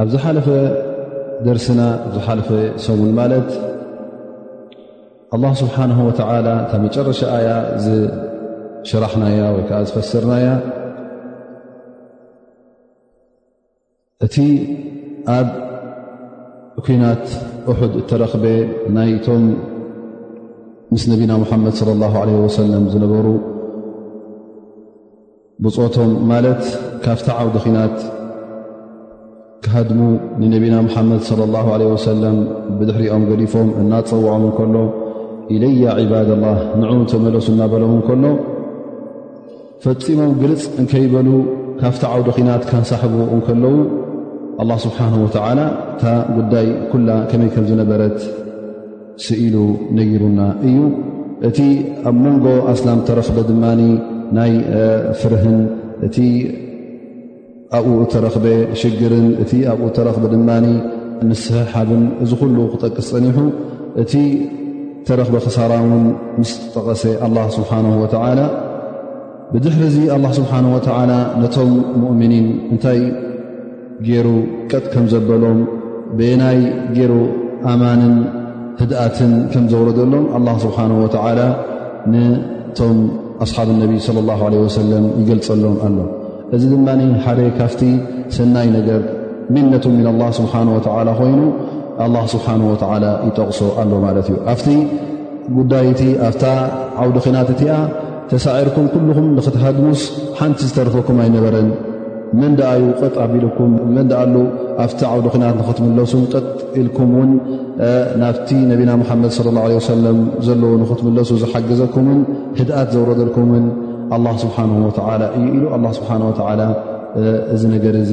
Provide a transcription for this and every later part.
ኣብ ዝሓለፈ ደርስና ዝሓለፈ ሰሙን ማለት ኣላ ስብሓን ወተላ እታ መጨረሻ ኣያ ዝሸራሕናያ ወይ ከዓ ዝፈስርናያ እቲ ኣብ ኩናት እሑድ እተረኽበ ናይቶም ምስ ነቢና ሙሓመድ ለ ላ ለ ወሰለም ዝነበሩ ብፆቶም ማለት ካብቲ ዓውዲ ኺናት ክሃድሙ ንነቢና ሙሓመድ ለ ላ ለ ወሰለም ብድሕሪኦም ገዲፎም እናፀውዖም እንከሎ ኢለያ ዕባድ ላ ንዑ ተመለሱ እናበሎም እንከሎ ፈፂሞም ግልፅ እንከይበሉ ካብቲ ዓውዲ ኺናት ከንሳሕቡ እንከለዉ ኣላ ስብሓን ወተዓላ እታ ጉዳይ ኩላ ከመይ ከም ዝነበረት ስኢሉ ነጊሩና እዩ እቲ ኣብ መንጎ ኣስላም ተረኽበ ድማ ናይ ፍርህን እቲ ኣብኡ እተረኽበ ሽግርን እቲ ኣብኡ እተረኽበ ድማ ምስሕሓብን እዚ ኩሉ ክጠቅስ ፀኒሑ እቲ ተረኽበ ክሳራ እውን ምስ ጠቐሰ ኣላ ስብሓን ወተላ ብድሕሪ እዚ ኣላ ስብሓን ወተዓላ ነቶም ሙእምኒን እንታይ ገይሩ ቀጥ ከም ዘበሎም ብየናይ ገይሩ ኣማንን ህድኣትን ከም ዘውረደሎም ኣላ ስብሓን ወተዓላ ንቶም ኣስሓብ ነቢ ስለ ላ ለ ወሰለም ይገልጸሎም ኣሎ እዚ ድማ ሓደ ካፍቲ ሰናይ ነገር ሚነቱ ምን ኣላ ስብሓን ወተዓላ ኮይኑ ኣላ ስብሓን ወተዓላ ይጠቕሶ ኣሎ ማለት እዩ ኣብቲ ጉዳይ እቲ ኣብታ ዓውዲ ኺናት እቲኣ ተሳዒርኩም ኩሉኹም ንኽትሃድሙስ ሓንቲ ዝተረፈኩም ኣይነበረን መን ደኣ ዩ ቐጥ ኣቢልኩም መን ደኣ ኣሉ ኣብቲ ዓውዲ ኩናት ንኽትምለሱን ቀጥ ኢልኩም ውን ናብቲ ነቢና ሙሓመድ ለ ላ ወሰለም ዘለዎ ንኽትምለሱ ዝሓገዘኩምን ህድኣት ዘውረደልኩምን ኣላ ስብሓን ወተላ እዩ ኢሉ ኣላ ስብሓን ወተላ እዚ ነገር እዚ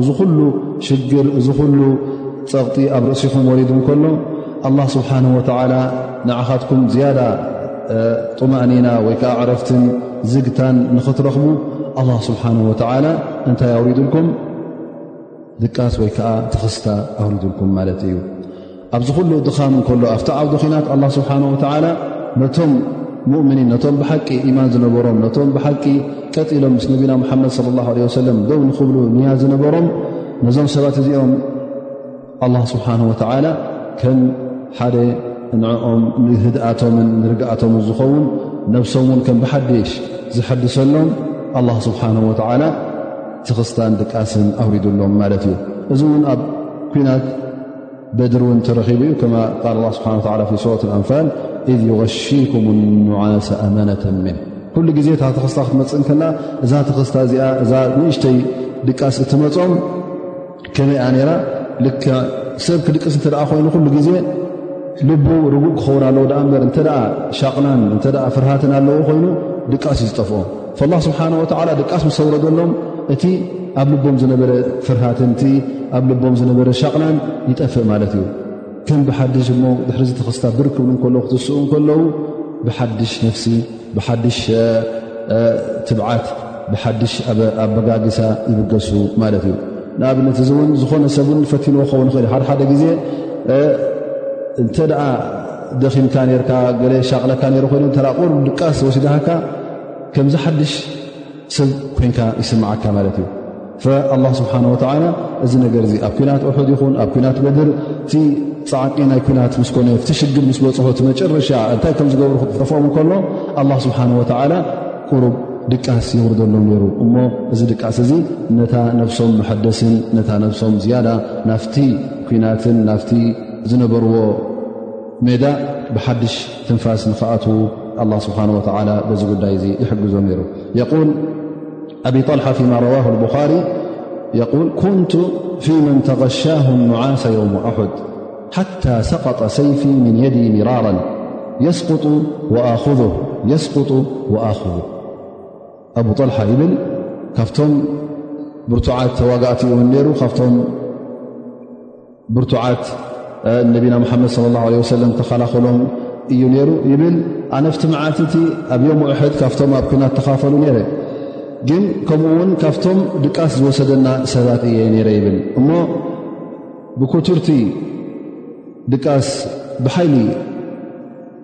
እዚ ኩሉ ሽግር እዚ ኩሉ ጸቕጢ ኣብ ርእሲኹም ወሪዱ እንከሎ ኣላ ስብሓን ወተላ ንዓኻትኩም ዝያዳ ጡማእኒና ወይ ከዓ ዕረፍትን ዝግታን ንኽትረኽቡ ኣላ ስብሓን ወተላ እንታይ ኣውሪዱልኩም ድቃስ ወይ ከዓ ትኽስታ ኣውሪዱልኩም ማለት እዩ ኣብዚ ኩሉ ድኻም እንከሎ ኣብቲ ዓውዲ ኺናት ኣላ ስብሓን ወተዓላ ነቶም ሙእምኒን ነቶም ብሓቂ ኢማን ዝነበሮም ነቶም ብሓቂ ቀጥ ኢሎም ምስ ነቢና ሙሓመድ ለ ላ ለ ወሰለም ደው ንኽብሉ ንያ ዝነበሮም ነዞም ሰባት እዚኦም ኣላ ስብሓን ወተዓላ ከም ሓደ ንዕኦም ንህድኣቶምን ንርግኣቶምን ዝኸውን ነብሶም እውን ከም ብሓድሽ ዝሐድሰሎም ኣላ ስብሓን ወተዓላ ትኽስታን ድቃስን ኣውሪዱሎም ማለት እዩ እዚ እውን ኣብ ኩናት በድር እውን ተረኺቡ እዩ ከማ ቃል ላ ስብሓ ላ ፊ ሱረት ኣንፋል እذ ይغሽኩም ኑዓሰ ኣመነተ ምን ኩሉ ግዜ እታ ተኸስታ ክትመፅእ እንከላ እዛ ተኸስታ እዚኣ እዛ ንእሽተይ ድቃስ እትመፆም ከመይ እኣ ነራ ልክ ሰብ ክድቅስ እንተ ኮይኑ ኩሉ ግዜ ልቡ ርጉእ ክኸውን ኣለዎ ድኣ እምበር እንተ ሻቕናን እንተ ፍርሃትን ኣለዎ ኮይኑ ድቃስ እዩ ዝጠፍኦ ላህ ስብሓን ወተዓላ ድቃስ ምስ ኣውረደሎም እቲ ኣብ ልቦም ዝነበረ ፍርሃትን እቲ ኣብ ልቦም ዝነበረ ሻቕላን ይጠፍእ ማለት እዩ ከም ብሓድሽ እሞ ድሕሪ ዚ ተኽስታ ብር ክብሉ ከሎ ክትስኡ ከለዉ ብሓድሽ ነፍሲ ብሓድሽ ትብዓት ብሓድሽ ኣበጋግሳ ይብገሱ ማለት እዩ ንኣብነት እዚ እውን ዝኾነ ሰብን ፈትንዎ ከው ንኽእል ሓደ ሓደ ግዜ እንተ ደኣ ደኺምካ ነርካ ገለ ሻቕለካ ነሩ ኮይኑ ተራቑር ድቃስ ወሲድሃካ ከምዚ ሓድሽ ሰብ ኮንካ ይስምዓካ ማለት እዩ ላ ስብሓን ወላ እዚ ነገር እዚ ኣብ ኩናት ሑድ ይኹን ኣብ ኩናት በድር እቲ ፃዕቂ ናይ ኩናት ምስ ኮነ እቲ ሽግር ምስ በፅሖ እቲ መጨረሻ እንታይ ከም ዝገብሩ ክጠፍኦም እንከሎ ኣላ ስብሓን ወተዓላ ቅሩብ ድቃስ የውርደሎም ነይሩ እሞ እዚ ድቃስ እዚ ነታ ነፍሶም መሐደስን ነታ ነፍሶም ዝያዳ ናፍቲ ኩናትን ናፍቲ ዝነበርዎ ሜዳ ብሓድሽ ትንፋስ ንኽኣት الله سبحانه وتالى ب ي يحزم ر يول أبي طلحة فيما رواه البخاري يول كنت فيمن تغشاه النعاس يوم أحد حتى سقط سيفي من يدي مرارا يسقط وأخذه أبو طلحة يبل فم برتعت وجأت و ر فم ብርቱዓት ነቢና ሙሓመድ ለ ላ ለ ወሰለም ተኸላኸሎም እዩ ነይሩ ይብል ኣነፍቲ መዓልቲ እቲ ኣብ ዮም ውሕድ ካብቶም ኣብ ኩናት ተኻፈሉ ነይረ ግን ከምኡ ውን ካብቶም ድቃስ ዝወሰደና ሰባት እየ ነይረ ይብል እሞ ብኩቱርቲ ድቃስ ብሓይሊ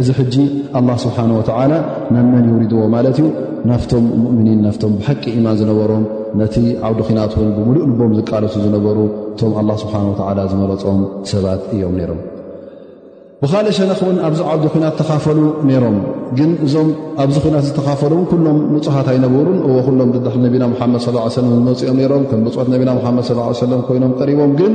እዚ ሕጂ ኣላ ስብሓን ወተዓላ ናብ መን ይውሪድዎ ማለት እዩ ናፍቶም ሙእምኒን ናፍቶም ብሓቂ ኢማን ዝነበሮም ነቲ ዓውዲ ኺናት እውን ብምሉእ ልቦም ዝቃለሱ ዝነበሩ እቶም ኣላ ስብሓን ወተዓላ ዝመረፆም ሰባት እዮም ነይሮም ብኻልእ ሸነኽ እውን ኣብዚ ዓውዲ ኲናት ተኻፈሉ ነይሮም ግን እዞም ኣብዚ ኲናት ዝተኻፈሉ እውን ኩሎም ንፁሃት ኣይነበሩን እዎ ኩሎም ድድሕሪ ነቢና ምሓመድ ስ ሰለም ዝመፅኦም ነይሮም ከም ብፅዖት ነቢና ምሓመድ ስ ሰለም ኮይኖም ቀሪቦም ግን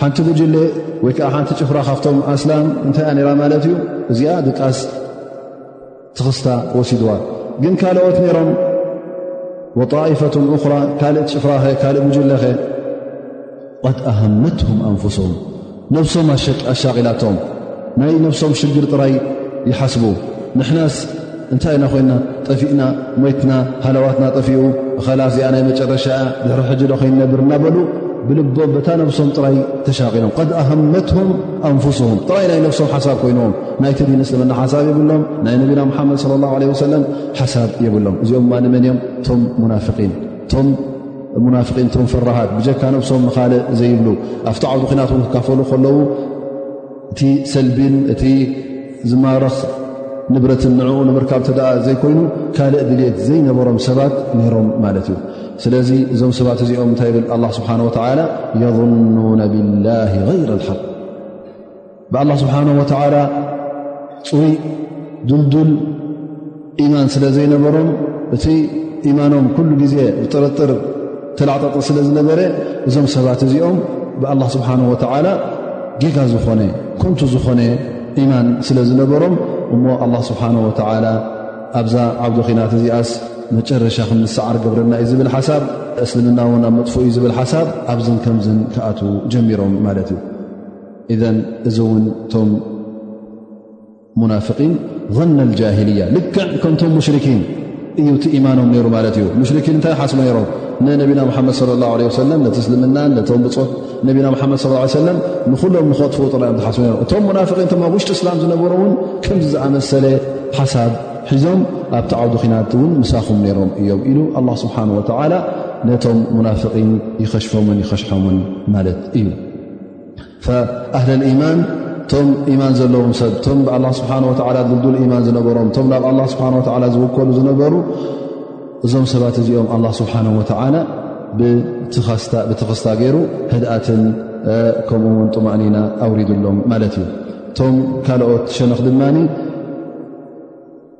ሓንቲ ጉጅለ ወይ ከዓ ሓንቲ ጭፍራ ካብቶም ኣስላም እንታይ እያ ነራ ማለት እዩ እዚኣ ድቃስ ትኽስታ ወሲድዋ ግን ካልኦት ነይሮም ወጣኢፈት እኽራ ካልእ ጭፍራ ኸ ካልእ ጉጅለኸ ቐድ ኣሃመትሁም ኣንፍሶም ነብሶም ኣሻቂላቶም ናይ ነብሶም ሽግር ጥራይ ይሓስቡ ንሕናስ እንታይ ኢና ኮይና ጠፊእና ሞትና ሃለዋትና ጠፊኡ ኸላስ እዚኣ ናይ መጨረሻ ድሕሪ ሕጂ ዶ ከይነብር እናበሉ ብልቦም በታ ነብሶም ጥራይ ተሻቒሎም ቐድ ኣሃመትም ኣንፍስም ጥራይ ናይ ነብሶም ሓሳብ ኮይኑዎም ናይቲ ዲን እስልምና ሓሳብ የብሎም ናይ ነቢና ሙሓመድ ለ ላ ለ ወሰለም ሓሳብ የብሎም እዚኦም ማ ንመን እዮም ቶም ሙናፍቒን ቶም ሙናፍቒን ቶም ፍራሃት ብጀካ ነብሶም ንኻልእ ዘይብሉ ኣብቲ ዓውዲ ኩናት ውን ክካፈሉ ከለዉ እቲ ሰልቢን እቲ ዝማረኽ ንብረትን ንዕኡ ንምርካብ እተ ዘይኮይኑ ካልእ ድልት ዘይነበሮም ሰባት ነይሮም ማለት እዩ ስለዚ እዞም ሰባት እዚኦም እንታይ ብል ኣ ስብሓ ወ የظኑነ ብላ غይረ ሓቅ ብኣላ ስብሓን ወላ ፅሩይ ድልዱል ኢማን ስለ ዘይነበሮም እቲ ኢማኖም ኩሉ ግዜ ብጥርጥር ተላዕጠጢ ስለ ዝነበረ እዞም ሰባት እዚኦም ብኣላ ስብሓን ወተዓላ ጌጋ ዝኾነ ኮንቱ ዝኾነ ኢማን ስለ ዝነበሮም እሞ ኣላ ስብሓን ወተዓላ ኣብዛ ዓብዲ ኺናት እዚኣስ መጨረሻ ክንሰዓር ገብረና እዩ ዝብል ሓሳብ እስልምና እውን ኣብ መጥፉ እዩ ዝብል ሓሳብ ኣብዘን ከምዝን ክኣት ጀሚሮም ማለት እዩ እዘን እዚ እውን እቶም ሙናፍቒን ظን ልጃሂልያ ልክዕ ከምቶም ሙሽርኪን እዩ እቲ ኢማኖም ነይሩ ማለት እዩ ሙሽርኪን እንታይ ሓስቡ ነይሮም ንነቢና ሓመድ صለ ላه ለ ሰለም ነቲ እስልምና ነቶም ብፆት ነቢና ሓመድ ስ ሰለም ንኩሎም ንኸጥፉ ጥራ እዮም ዝሓስቡ ሮም እቶም ሙናፍቒን ቶም ኣብ ውሽጢ እስላም ዝነበሩ እውን ከምዚ ዝኣመሰለ ሓሳብ ሒዞም ኣብቲ ዓውዲ ኺናት እውን ምሳኹም ነይሮም እዮም ኢሉ ኣላ ስብሓን ወተላ ነቶም ሙናፍቒን ይኸሽፎምን ይኸሽሖምን ማለት እዩ ኣህል ልኢማን እቶም ኢማን ዘለዎም ሰብ እቶም ብኣላ ስብሓን ወላ ድልዱል ኢማን ዝነበሮም እቶም ናብ ኣላ ስብሓን ወላ ዝውከሉ ዝነበሩ እዞም ሰባት እዚኦም ኣላ ስብሓን ወተዓላ ብትኸስታ ገይሩ ህድኣትን ከምኡ ውን ጥማእኒና ኣውሪድሎም ማለት እዩ እቶም ካልኦት ሸነኽ ድማኒ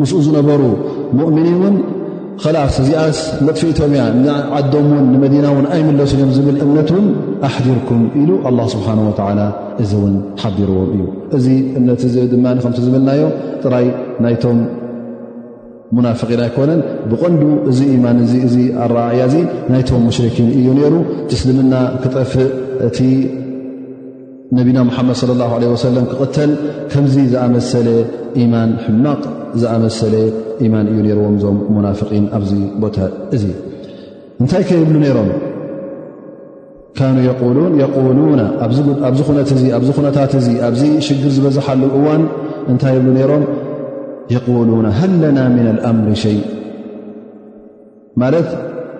ምስኡ ዝነበሩ ሙእምኒን እውን ኸላስ እዚኣስ መጥፊኢቶም እያ ንዓዶም ውን ንመዲና ውን ኣይምለሱን እዮም ዝብል እምነት ውን ኣሕዲርኩም ኢሉ ኣላ ስብሓን ወላ እዚ እውን ሓዲርዎም እዩ እዚ እምነት እዚ ድማ ከምቲ ዝበልናዮ ጥራይ ናይቶም ሙናፍቒን ኣይኮነን ብቐንዱ እዚ ኢማን እዚ እዚ ኣረኣእያ እዚ ናይቶም ሙሽርኪን እዩ ነይሩ ትስልምና ክጠፍእ እቲ ነቢና ሙሓመድ صለ ላه ለ ወሰለም ክቕተል ከምዚ ዝኣመሰለ ኢማን ሕማቕ ዝኣመሰለ ኢማን እዩ ነይርዎም እዞም ሙናፍቒን ኣብዚ ቦታ እዚ እንታይ ከይብሉ ነይሮም ካኑ የቁሉን የቁሉና ኣብዚ ኩነት እዚ ኣብዚ ኩነታት እዚ ኣብዚ ሽግር ዝበዝሓሉ እዋን እንታይ ይብሉ ነይሮም የቁሉና ሃለና ምና ኣምሪ ሸይ ማለት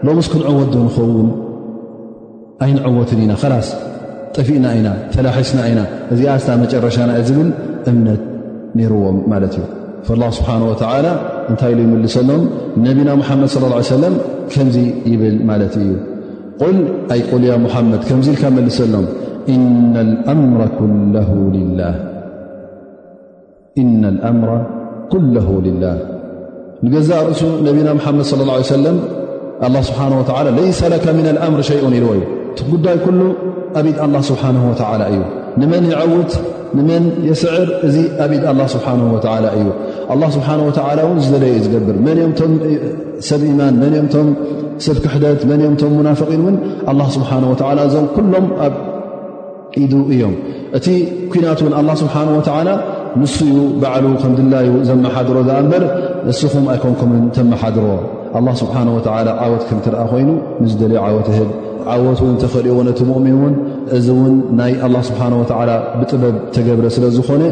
ሎምስ ክንዕወት ዶ ንኸውን ኣይንዕወትን ኢና ኸላስ ጠፊእና ኢና ተላሒስና ኢና እዚኣ ስታ መጨረሻና እ ዝብል እምነት ነይርዎም ማለት እዩ ላ ስብሓን ወተላ እንታይ ኢሉ ይምልሰሎም ነቢና ሙሓመድ ለ ላ ሰለም ከምዚ ይብል ማለት እዩ ቁል ኣይ ቁል ያ ሙሓመድ ከምዚ ኢልካ መልሰሎም እና ልኣምረ ኩለሁ ልላህ እነ ኣምራ ኩለ ልላህ ንገዛእ ርእሱ ነቢና ሓመድ صለ ه ሰለም ኣ ስብሓን ወላ ለይሰ ለካ ምና ኣምር ሸይኡን ኢልዎ እዩ እቲ ጉዳይ ኩሉ ኣብድ ኣላ ስብሓን ወላ እዩ ንመን ይዐውት ንመን የስዕር እዚ ኣብድ ኣላ ስብሓን ወላ እዩ ኣላ ስብሓን ወላ እውን ዝደለየ ዩ ዝገብር መን ም ቶም ሰብ ኢማን መን ም ቶም ሰብ ክሕደት መን ም ቶም ሙናፍቒን እውን ኣላ ስብሓን ወላ እዞም ኩሎም ኢዱ እዮም እቲ ኩናት እውን ኣላ ስብሓን ወተዓላ ንሱ እዩ ባዕሉ ከም ድላዩ ዘመሓድሮ ዳኣ እምበር ንስኹም ኣይኮንኩምን ተመሓድሮ ኣላ ስብሓን ወተዓላ ዓወት ከም ትርኣ ኮይኑ ንዝደልዮ ዓወት ህብ ዓወት እውን ተኸልእዎ ነቲ ሙእሚን እውን እዚ እውን ናይ ኣላ ስብሓን ወተዓላ ብጥበብ ተገብረ ስለ ዝኾነ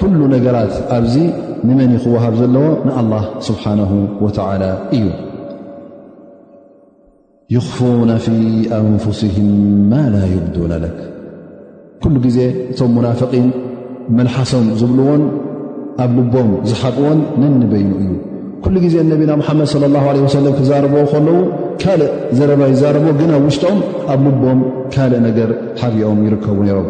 ኩሉ ነገራት ኣብዚ ንመን ዩ ክወሃብ ዘለዎ ንኣላ ስብሓንሁ ወተዓላ እዩ ይኽፉነ ፊ ኣንፍስህም ማ ላ ይብዱነ ለክ ኩሉ ግዜ እቶም ሙናፍቒን መልሓሶም ዝብልዎን ኣብ ልቦም ዝሓብዎን ነንበይኑ እዩ ኩሉ ግዜ ነቢና ሙሓመድ ለ ላ ለ ወሰለም ክዛረብዎ ከለዉ ካልእ ዘረባ ይዛረቡ ግን ኣብ ውሽጦም ኣብ ልቦም ካልእ ነገር ሓቢኦም ይርከቡ ነይሮም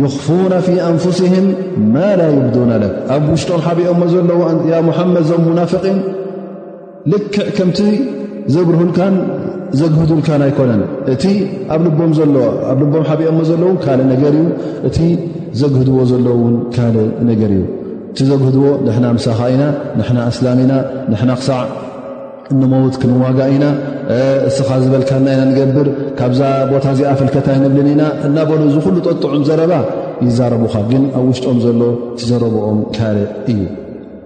ይኽፉነ ፊ ኣንፍስህም ማ ላ ይብዱነ ለክ ኣብ ውሽጦም ሓቢኦሞ ዘለዉ ያ ሙሓመድ ዞም ሙናፍቒን ልክዕ ከምቲ ዘብርሁልካን ዘግህዱልካን ኣይኮነን እቲ ኣብ ልቦም ዘሎ ኣብ ልቦም ሓቢኦሞ ዘለዉ ካልእ ነገር እዩ እቲ ዘግህድዎ ዘለዉ እውን ካልእ ነገር እዩ እቲ ዘግህድዎ ንሕና ምሳኻ ኢና ንሕና ኣስላም ኢና ንሕና ክሳዕ እንመውት ክንዋጋ ኢና እስኻ ዝበልካና ኢና ንገብር ካብዛ ቦታ እዚኣ ፍልከት ኣይንብልን ኢና እናበሉ እዚ ኩሉ ጠጥዑም ዘረባ ይዛረቡኻ ግን ኣብ ውሽጦም ዘሎ ትዘረብኦም ካልእ እዩ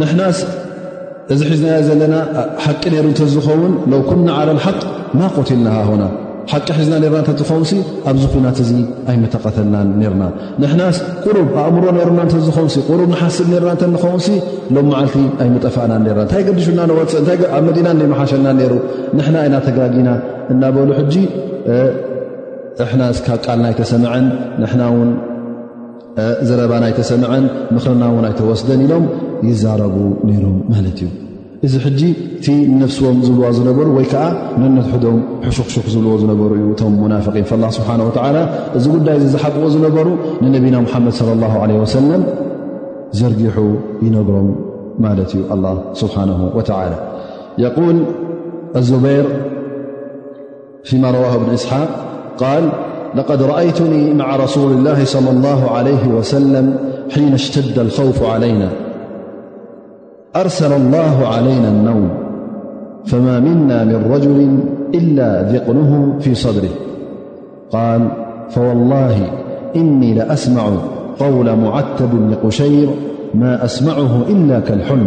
ንሕናስ እዚ ሒዝናዮ ዘለና ሓቂ ነይሩ እንተዝኸውን ለው ኩና ዓላ ሓቅ ማ ቆትልና ሃሆና ሓቂ ሒዝና ርና እንተዝኸውን ኣብዚ ኩናት እዚ ኣይምተቐተልናን ነርና ንሕናስ ቁሩብ ኣእምሮ ነርና እተዝኸውን ቁሩብ ንሓስብ ርና እተንኸውን ሎም መዓልቲ ኣይምጠፋእና ርና እንታይ ገዲሹና ንወፅእ ታይ ኣብ መዲና ዘይመሓሸና ነይሩ ንሕና ኣይና ተጋጊና እናበሉ ሕጂ እሕና እስካብ ቃልና ኣይተሰምዐን ንሕና ውን ዘረባን ኣይተሰምዐን ምኽርና እውን ኣይተወስደን ኢሎም ይዛረቡ ነይሮም ማለት እዩ እዚ ሕጂ እቲ ንነፍስዎም ዝብልዋ ዝነበሩ ወይ ከዓ ነነትሕዶም ሕሹኽሹኽ ዝብልዎ ዝነበሩ እዩ እቶም ሙናፍቒን ላ ስብሓን ወላ እዚ ጉዳይ እዚ ዝሓብኡ ዝነበሩ ንነቢና ሙሓመድ ለ ላ ለ ወሰለም ዘርጊሑ ይነግሮም ማለት እዩ ኣላ ስብሓን ወላ የል ኣዙበይር روه ብن إسሓق قل لقد رأيت مع رسول اله صلى الله عليه وسل حين اشتد الخوፍ عليና أرسل الله علينا النوم فما منا من رجل إلا ذقنه في صدره قال فوالله إني لأسمع قول معتب بن قشير ما أسمعه إلا كالحل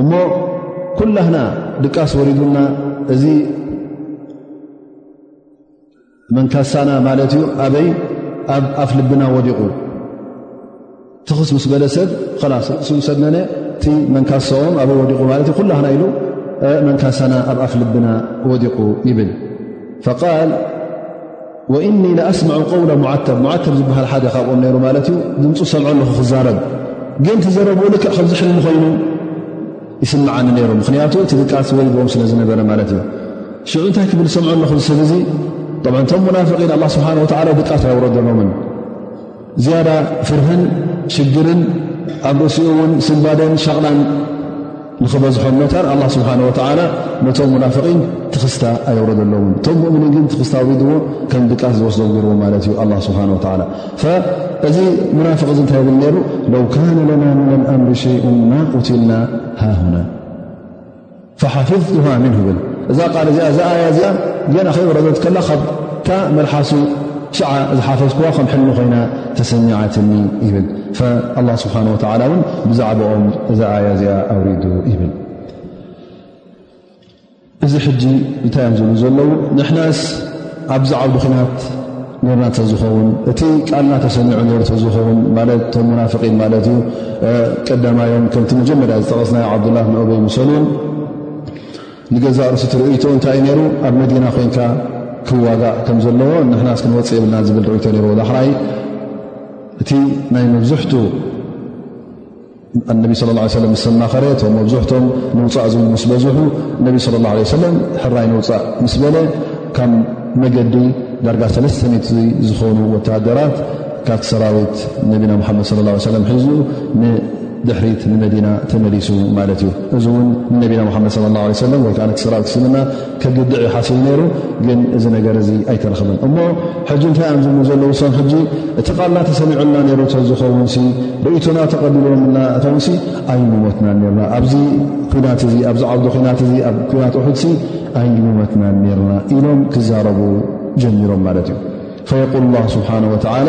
እሞ ኩላህና ድቃስ ወሪዱና እዚ መንካሳና ማለት እዩ ኣበይ ኣብ ኣፍ ልብና ወዲቑ ትኽስ ምስ በለ ሰብ ላስ ርእሱ ሰነነ እቲ መንካሳኦም ኣበይ ወዲቑ ማለት እዩ ኩላህና ኢሉ መንካሳና ኣብ ኣፍ ልብና ወዲቑ ይብል ፈቃል ወእኒ ለኣስምዑ ቀውለ ሙዓተብ ሙዓተብ ዝበሃል ሓደ ካብኦም ነይሩ ማለት እዩ ድምፁ ሰምዖ ኣለኹ ክዛረብ ግን ትዘረብኡ ልክዕ ከምዚ ሕልሚ ኮይኑ ይስምዓኒ ነይሩ ምክንያቱ እቲ ድቃስ ወይዎም ስለ ዝነበረ ማለት እዩ ሽዑ እንታይ ክብል ዝሰምዖ ኣለኹ ዝሰብ እዙ እቶም ሙናፍቒን ኣላ ስብሓን ወላ ድቃስ ኣይውረደሎምን ዝያዳ ፍርህን ሽግርን ኣብ ርእሲኡ እውን ስንባደን ሻቕላን ንኽበዝሖን መታር ኣላ ስብሓን ወተዓላ ነቶም ሙናፍቒን ትኽስታ ኣየውረደለዉን እቶም ሙእምኒን ግን ትኽስታ ውሪድዎ ከም ድቃስ ዝወስዶም ገይርዎ ማለት እዩ ኣላ ስብሓን ወተዓላ እዚ ሙናፍቕ እዚ እንታይ ይብል ነይሩ ለው ካነ ለና ምና ኣምሪ ሸይኡን ማ ቁትልና ሃሁና ፈሓፊظቱሃ ምንሁ ብል እዛ ቃል እዚኣ እዛ ኣያ እዚኣ ገና ከይወረደት ከላ ካብታ መልሓሱ ሽዓ ዝሓፈዝኩዋ ከም ሕልሚ ኮይና ተሰሚዓትኒ ይብል ኣላ ስብሓን ወተላ እውን ብዛዕባኦም እዛ ኣያ እዚኣ ኣውሪዱ ይብል እዚ ሕጂ እንታይ እዮም ዝብሉ ዘለዉ ንሕናስ ኣብዚ ዓውዲ ኩናት ኔርና እንተዝኸውን እቲ ቃልና ተሰሚዑ ነሩ ተዝኸውን ማለት እቶም ሙናፍቒን ማለት እዩ ቀዳማዮም ከምቲ መጀመርያ ዝጠቐስናዮ ዓብዱላ ብን ኦበይ ምሰሉን ንገዛእ ርእሲ ትርእይቶ እንታይ እዩ ነሩ ኣብ መዲና ኮንካ ክዋጋእ ከም ዘለዎ ንሕና ስክንወፅእ የብልና ዝብል ርእይቶ ነርዎ ዳሕራይ እቲ ናይ መብዝሕቱ ኣነቢ ስለ ላ ሰለም ምስ ኣማኸረ እቶም መብዝሕቶም ንውፃእ ዝብሉ ምስ በዝሑ እነቢ ስለ ላ ለ ሰለም ሕራይ ንውፃእ ምስ በለ ካብ መገዲ ዳርጋ ሰለስተ ሜት ዝኾኑ ወተሃደራት ካብቲ ሰራዊት ነቢና ሙሓመድ ስለ ላ ሰለም ሒዙ ንድሕሪት ንመዲና ተመሊሱ ማለት እዩ እዚ እውን ንነቢና ሙሓመድ ለ ላ ሰለም ወይከዓ ነቲ ሰራዊት እስልምና ከግድዕ ሓሲቡ ነይሩ ግን እዚ ነገር እዚ ኣይተረኽበን እሞ ሕጂ እንታይ እዮም ዝብሉ ዘለዉ ሶም ሕጂ እቲ ቃልና ተሰሚዑልና ነይሩ እቶ ዝኸውን ሲ ርእቱና ተቐቢልዎምና እቶም ሲ ኣይንሞትናን ነርና ኣብዚ ኩናት እዚ ኣብዚ ዓውዲ ኩናት እዚ ኣብ ኩናት ውሑድ ሲ ኣይንሞትናን ነርና ኢሎም ክዛረቡ ጀሚሮም ማለት እዩ ፈየቁል ላ ስብሓን ወተላ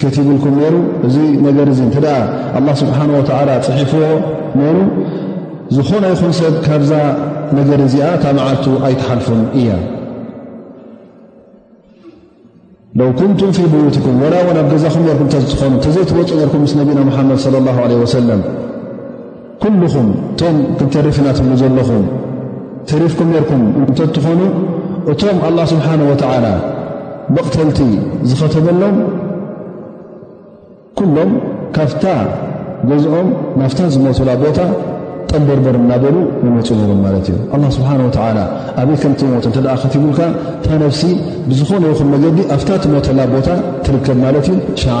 ከቲብልኩም ነይሩ እዚ ነገር እዚ እንተ ኣላ ስብሓን ወተዓላ ፅሒፍዎ ነይሩ ዝኾነ ይኹን ሰብ ካብዛ ነገር እዚኣ እታ መዓልቱ ኣይትሓልፉን እያ ለው ኩንቱም ፊ ብዩትኩም ወላ ውን ኣብ ገዛኹም ርኩም እተዝትኾኑ እተዘይትወፁ ርኩም ምስ ነቢና ሙሓመድ ለ ላ ለ ወሰለም ኩሉኹም እቶም ክንተርፍና ትብሉ ዘለኹም ተሪፍኩም ነርኩም እንተትኾኑ እቶም ኣላ ስብሓን ወተዓላ መቕተልቲ ዝኸተበሎም ኩሎም ካብታ ገዝኦም ናፍታ ዝሞቱላ ቦታ ጠንበርበር እናበሉ መመፁ ነሮም ማለት እዩ ኣላ ስብሓን ወተዓላ ኣበይ ከም ትሞት እንተ ከትብልካ እታ ነፍሲ ብዝኾነ ይኹን መገዲ ኣፍታ ትሞተላ ቦታ ትርከብ ማለት እዩ ሸዓ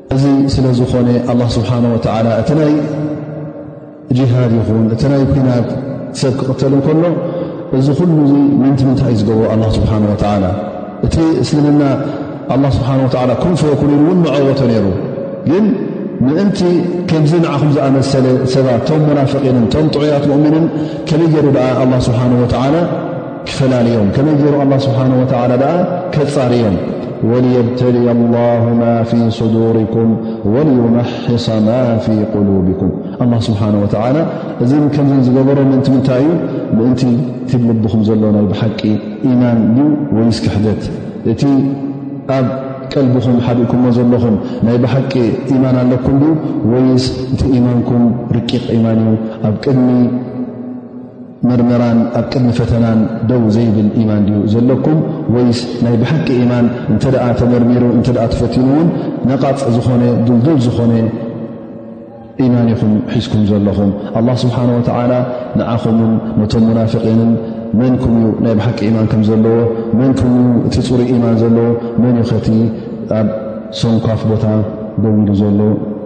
እዚ ስለ ዝኾነ ኣላ ስብሓን ወተዓላ እቲ ናይ ጅሃድ ይኹን እቲ ናይ ኩናት ሰብ ክቕተል እንከሎ እዚ ኩሉ እዙ ምንቲ ምንታይ እዩ ዝገብሩ ኣላ ስብሓን ወተዓላ እቲ እስልምና ኣላ ስብሓን ወላ ኩንፈ የኩን ኢሉ እውን መዐወቶ ነይሩ ግን ምእንቲ ከምዚ ንዓኹም ዝኣመሰለ ሰባት ቶም ሙናፍቒንን ቶም ጥዑያት ሙእምንን ከመይ ገይሩ ድኣ ኣላ ስብሓን ወተዓላ ክፈላልዮም ከመይ ገይሩ ኣላ ስብሓን ወተላ ደኣ ከፃርዮም ወልየብተልየ ላሁ ማ ፊ ሱዱርኩም ወልዩመሕሰ ማ ፊ ቁሉብኩም ኣላ ስብሓን ወተላ እዚ ከምዘን ዝገበሮ ምእንቲ ምንታይ እዩ ምእንቲ ቲብ ልብኹም ዘሎ ናይ ብሓቂ ኢማን ድዩ ወይስ ክሕደት እቲ ኣብ ቀልብኹም ሓዲእኩሞ ዘለኹም ናይ ብሓቂ ኢማን ኣለኩም ድዩ ወይስ እቲ ኢማንኩም ርቂቕ ኢማን እዩ ኣብ ቅድሚ ምርመራን ኣብ ቅድሚ ፈተናን ደው ዘይብል ኢማን ድዩ ዘለኩም ወይስ ናይ ብሓቂ ኢማን እንተ ተመርሚሩ እንተ ተፈቲኑ እውን ነቓፅ ዝኾነ ድልዱል ዝኾነ ኢማን ኢኹም ሒዝኩም ዘለኹም ኣላ ስብሓን ወተዓላ ንዓኹምን ነቶም ሙናፍቒንን መን ኩም ዩ ናይ ብሓቂ ኢማን ከም ዘለዎ መን ኩም ዩ እቲ ፅሩ ኢማን ዘለዎ መን ዩ ኸቲ ኣብ ሰንኳፍ ቦታ ደውሉ ዘሎ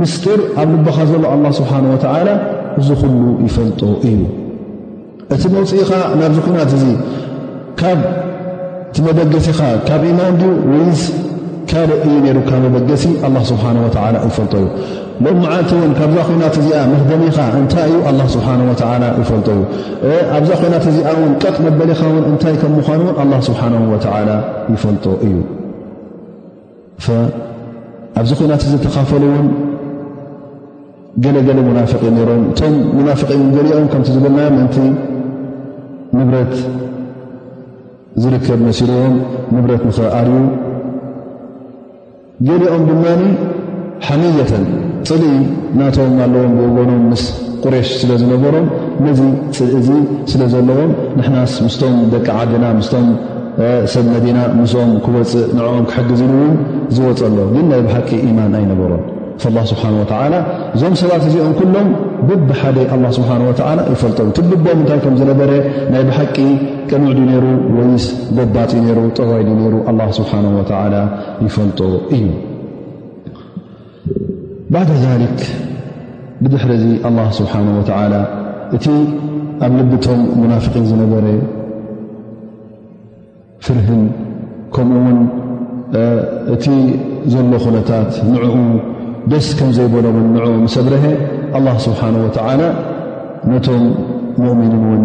ምስጢር ኣብ ልብኻ ዘሎ ኣላ ስብሓን ወተዓላ እዚ ኹሉ ይፈልጦ እዩ እቲ መውፅኢኻ ናብዚ ኩናት እዚ ካብ እቲ መበገሲኻ ካብ ኢማን ድዩ ወይንስ ካልእ እዩ ነሩካ መበገሲ ኣላ ስብሓን ወተዓላ ይፈልጦ እዩ ሎም መዓልቲ እውን ካብዛ ኩናት እዚኣ መክደኒኻ እንታይ እዩ ኣላ ስብሓን ወተዓላ ይፈልጦ እዩ ኣብዛ ኩናት እዚኣ እውን ቀጥ መበሊኻ እውን እንታይ ከም ምዃኑ እውን ኣላ ስብሓን ወተዓላ ይፈልጦ እዩ ኣብዚ ኩናት እዚ ተኻፈሉ እውን ገለገለ ሙናፍቂ ነሮም እቶም ሙናፍቂ ገሊኦም ከምቲ ዝበልናዮ ምእንቲ ንብረት ዝርከብ መሲልዎም ንብረት ንክኣርዩ ገሊኦም ድማ ሓምየተን ፅልኢ ናቶም ኣለዎም ብወገኖም ምስ ቁሬሽ ስለ ዝነበሮም ነዚ ፅልኢ እዚ ስለ ዘለዎም ንሕናስ ምስቶም ደቂ ዓድና ምስቶም ሰብ መዲና ምስኦም ክወፅእ ንዕኦም ክሕግዝ ኢሉ እውን ዝወፀ ኣሎ ግን ናይ ብሓቂ ኢማን ኣይነበሮም ላ ስብሓን ወተዓላ እዞም ሰባት እዚኦም ኩሎም ብብሓደ ኣላ ስብሓን ወተዓላ ይፈልጦም ትልቦም እንታይ ከም ዝነበረ ናይ ብሓቂ ቅኑዕ ድ ነይሩ ወይስ ጎባጥ ዩ ነይሩ ጠዋይ ድ ነይሩ ኣላ ስብሓን ወተዓላ ይፈልጦ እዩ ባዕዳ ዛሊክ ብድሕሪ እዚ ኣላ ስብሓን ወተዓላ እቲ ኣብ ልብቶም ሙናፍቒን ዝነበረ ፍርህን ከምኡ ውን እቲ ዘሎ ኩነታት ንዕኡ ደስ ከም ዘይበሎምን ንኡ ምስ ኣብረሀ ኣላ ስብሓን ወተዓላ ነቶም ሙእሚኒን እውን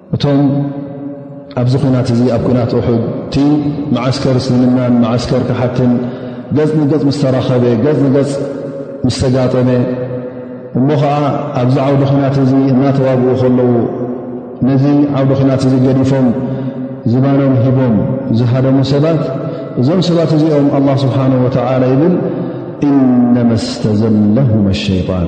እቶም ኣብዚ ኩናት እዚ ኣብ ኩናት ሑድ እቲ መዓስከር እስልምናን መዓስከር ካሓትን ገፅ ንገፅ ምስ ተራኸበ ገፅ ንገፅ ምስ ተጋጠመ እሞ ከዓ ኣብዚ ዓውዲ ኩናት እዚ እናተዋግኡ ከለዉ ነዚ ዓውዲ ኩናት እዚ ገዲፎም ዝባኖም ሂቦም ዝሃደሙ ሰባት እዞም ሰባት እዚኦም ኣላ ስብሓን ወተላ ይብል እነመ ስተዘለሁም ሸይጣን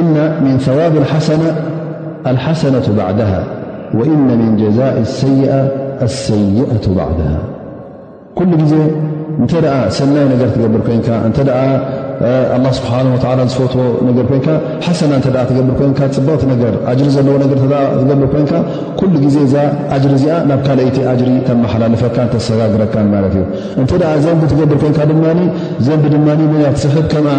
እነ ምን ሰዋብ ሓሰና ኣልሓሰነቱ ባዕድሃ ወእነ ምን ጀዛእ ሰይኣ ኣሰይኣቱ ባዕድሃ ኩሉ ግዜ እንተ ደኣ ሰናይ ነገር ትገብር ኮንካ እንተ ኣላ ስብሓን ወላ ዝፈትዎ ነገር ኮንካ ሓሰና እተ ትገብር ኮንካ ፅበቕቲ ነገር ኣጅሪ ዘለዎ ነገር ትገብር ኮንካ ኩሉ ግዜ እዛ ኣጅሪ እዚኣ ናብ ካልይቲ ኣጅሪ ተመሓላልፈካን ተሰጋግረካን ማለት እዩ እንተ ዘንቢ ትገብር ኮንካ ድማ ዘንቢ ድማ መያ ትስሕብ ከምኣ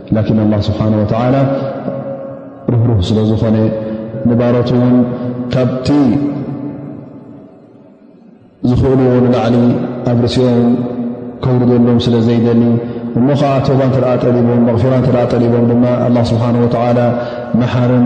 ላኪን ኣላ ስብሓን ወተላ ርህሩህ ስለ ዝኾነ ንባሮት እውን ካብቲ ዝኽእልዎ ንላዕሊ ኣብ ርእሲኦም ከውርደሎም ስለ ዘይደሊ እሞ ከዓ ቶባ እተ ጠሊቦም መቕፊራ እተ ጠሊቦም ድማ ኣላ ስብሓን ወተላ መሓርን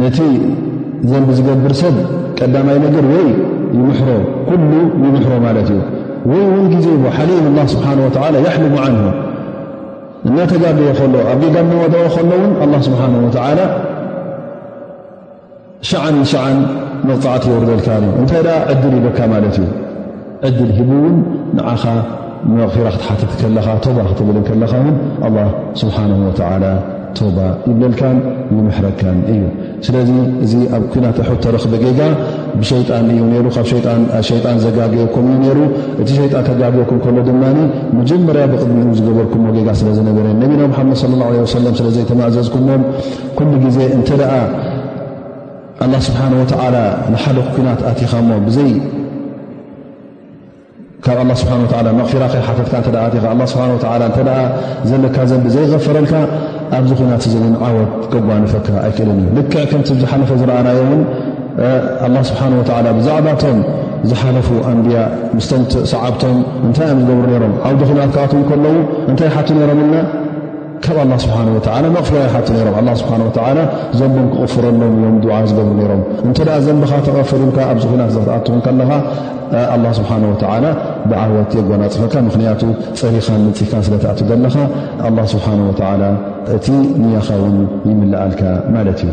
ነቲ ዘንቢ ዝገብር ሰብ ቀዳማይ ነገር ወይ ይምሕሮ ኩሉ ይምሕሮ ማለት እዩ ወይ እውን ግዜ ብ ሓሊኡ ላ ስብሓን ወላ የሕልሙ ዓን እናተጋገየ ከሎ ኣብ ጌጋ እናወደኦ ከሎ እውን ኣላ ስብሓን ወላ ሸዓን ሸዓን መቕፃዕቲ የወርደልካ ዩ እንታይ ደኣ ዕድል ይበካ ማለት እዩ ዕድል ሂቡ እውን ንዓኻ መቕፊራ ክትሓትት ከለኻ ቶባ ክትብል ከለኻ ውን ኣላ ስብሓን ወተላ ቶባ ይብለልካን ይምሕረካን እዩ ስለዚ እዚ ኣብ ኩናት ኣሑድ ተረኽበ ጌጋ ብሸይጣን እዩ ነይሩ ካብ ሸጣን ዘጋገየኩም እዩ ነይሩ እቲ ሸይጣን ከጋገኩም ከሎ ድማ መጀመርያ ብቕድሚኡ ዝገበርኩምዎ ጌጋ ስለ ዝነበረ ነቢና ምሓመድ ለ ላ ወሰለም ስለ ዘይተማእዘዝኩሞም ኩሉ ግዜ እንተ ደኣ ኣላ ስብሓን ወተዓላ ንሓደ ኩናት ኣቲኻ እሞ ብዘይ ካብ ኣላ ስብሓን ወላ መቕፊራ ከይሓተትካ እተ ኣቲኻ ኣላ ስብሓን ወላ እተ ዘለካ ዘንቢ ዘይገፈረልካ ኣብዚ ኩናት እዚ እውን ዓወት ከጓንፈካ ኣይክእልን እዩ ልክዕ ከምቲ ዝሓለፈ ዝረኣናዮ እውን ኣላ ስብሓን ወላ ብዛዕባቶም ዝሓለፉ ኣንብያ ምስቶም ሰዓብቶም እንታይ እዮም ዝገብሩ ነይሮም ዓውዲ ኩናት ክኣትው ከለዉ እንታይ ሓቱ ነይሮም ኢልና ካብ ኣላ ስብሓን ወተዓላ መቕፍራ ይሓቱ ነይሮም ኣላ ስብሓን ወተዓላ ዘንቦም ክቕፍረሎም እዮም ድዓ ዝገብሩ ነይሮም እንተ ደኣ ዘንብኻ ተቐፍር ኢልካ ኣብዚ ኩናት ዘትኣትኹን ከለኻ ኣላ ስብሓን ወተዓላ ብዓወት የጓናፅፈካ ምኽንያቱ ፀሪኻን ንፅካን ስለ ትኣት ዘለኻ ኣላ ስብሓን ወተዓላ እቲ ንያኻ እውን ይምልኣልካ ማለት እዩ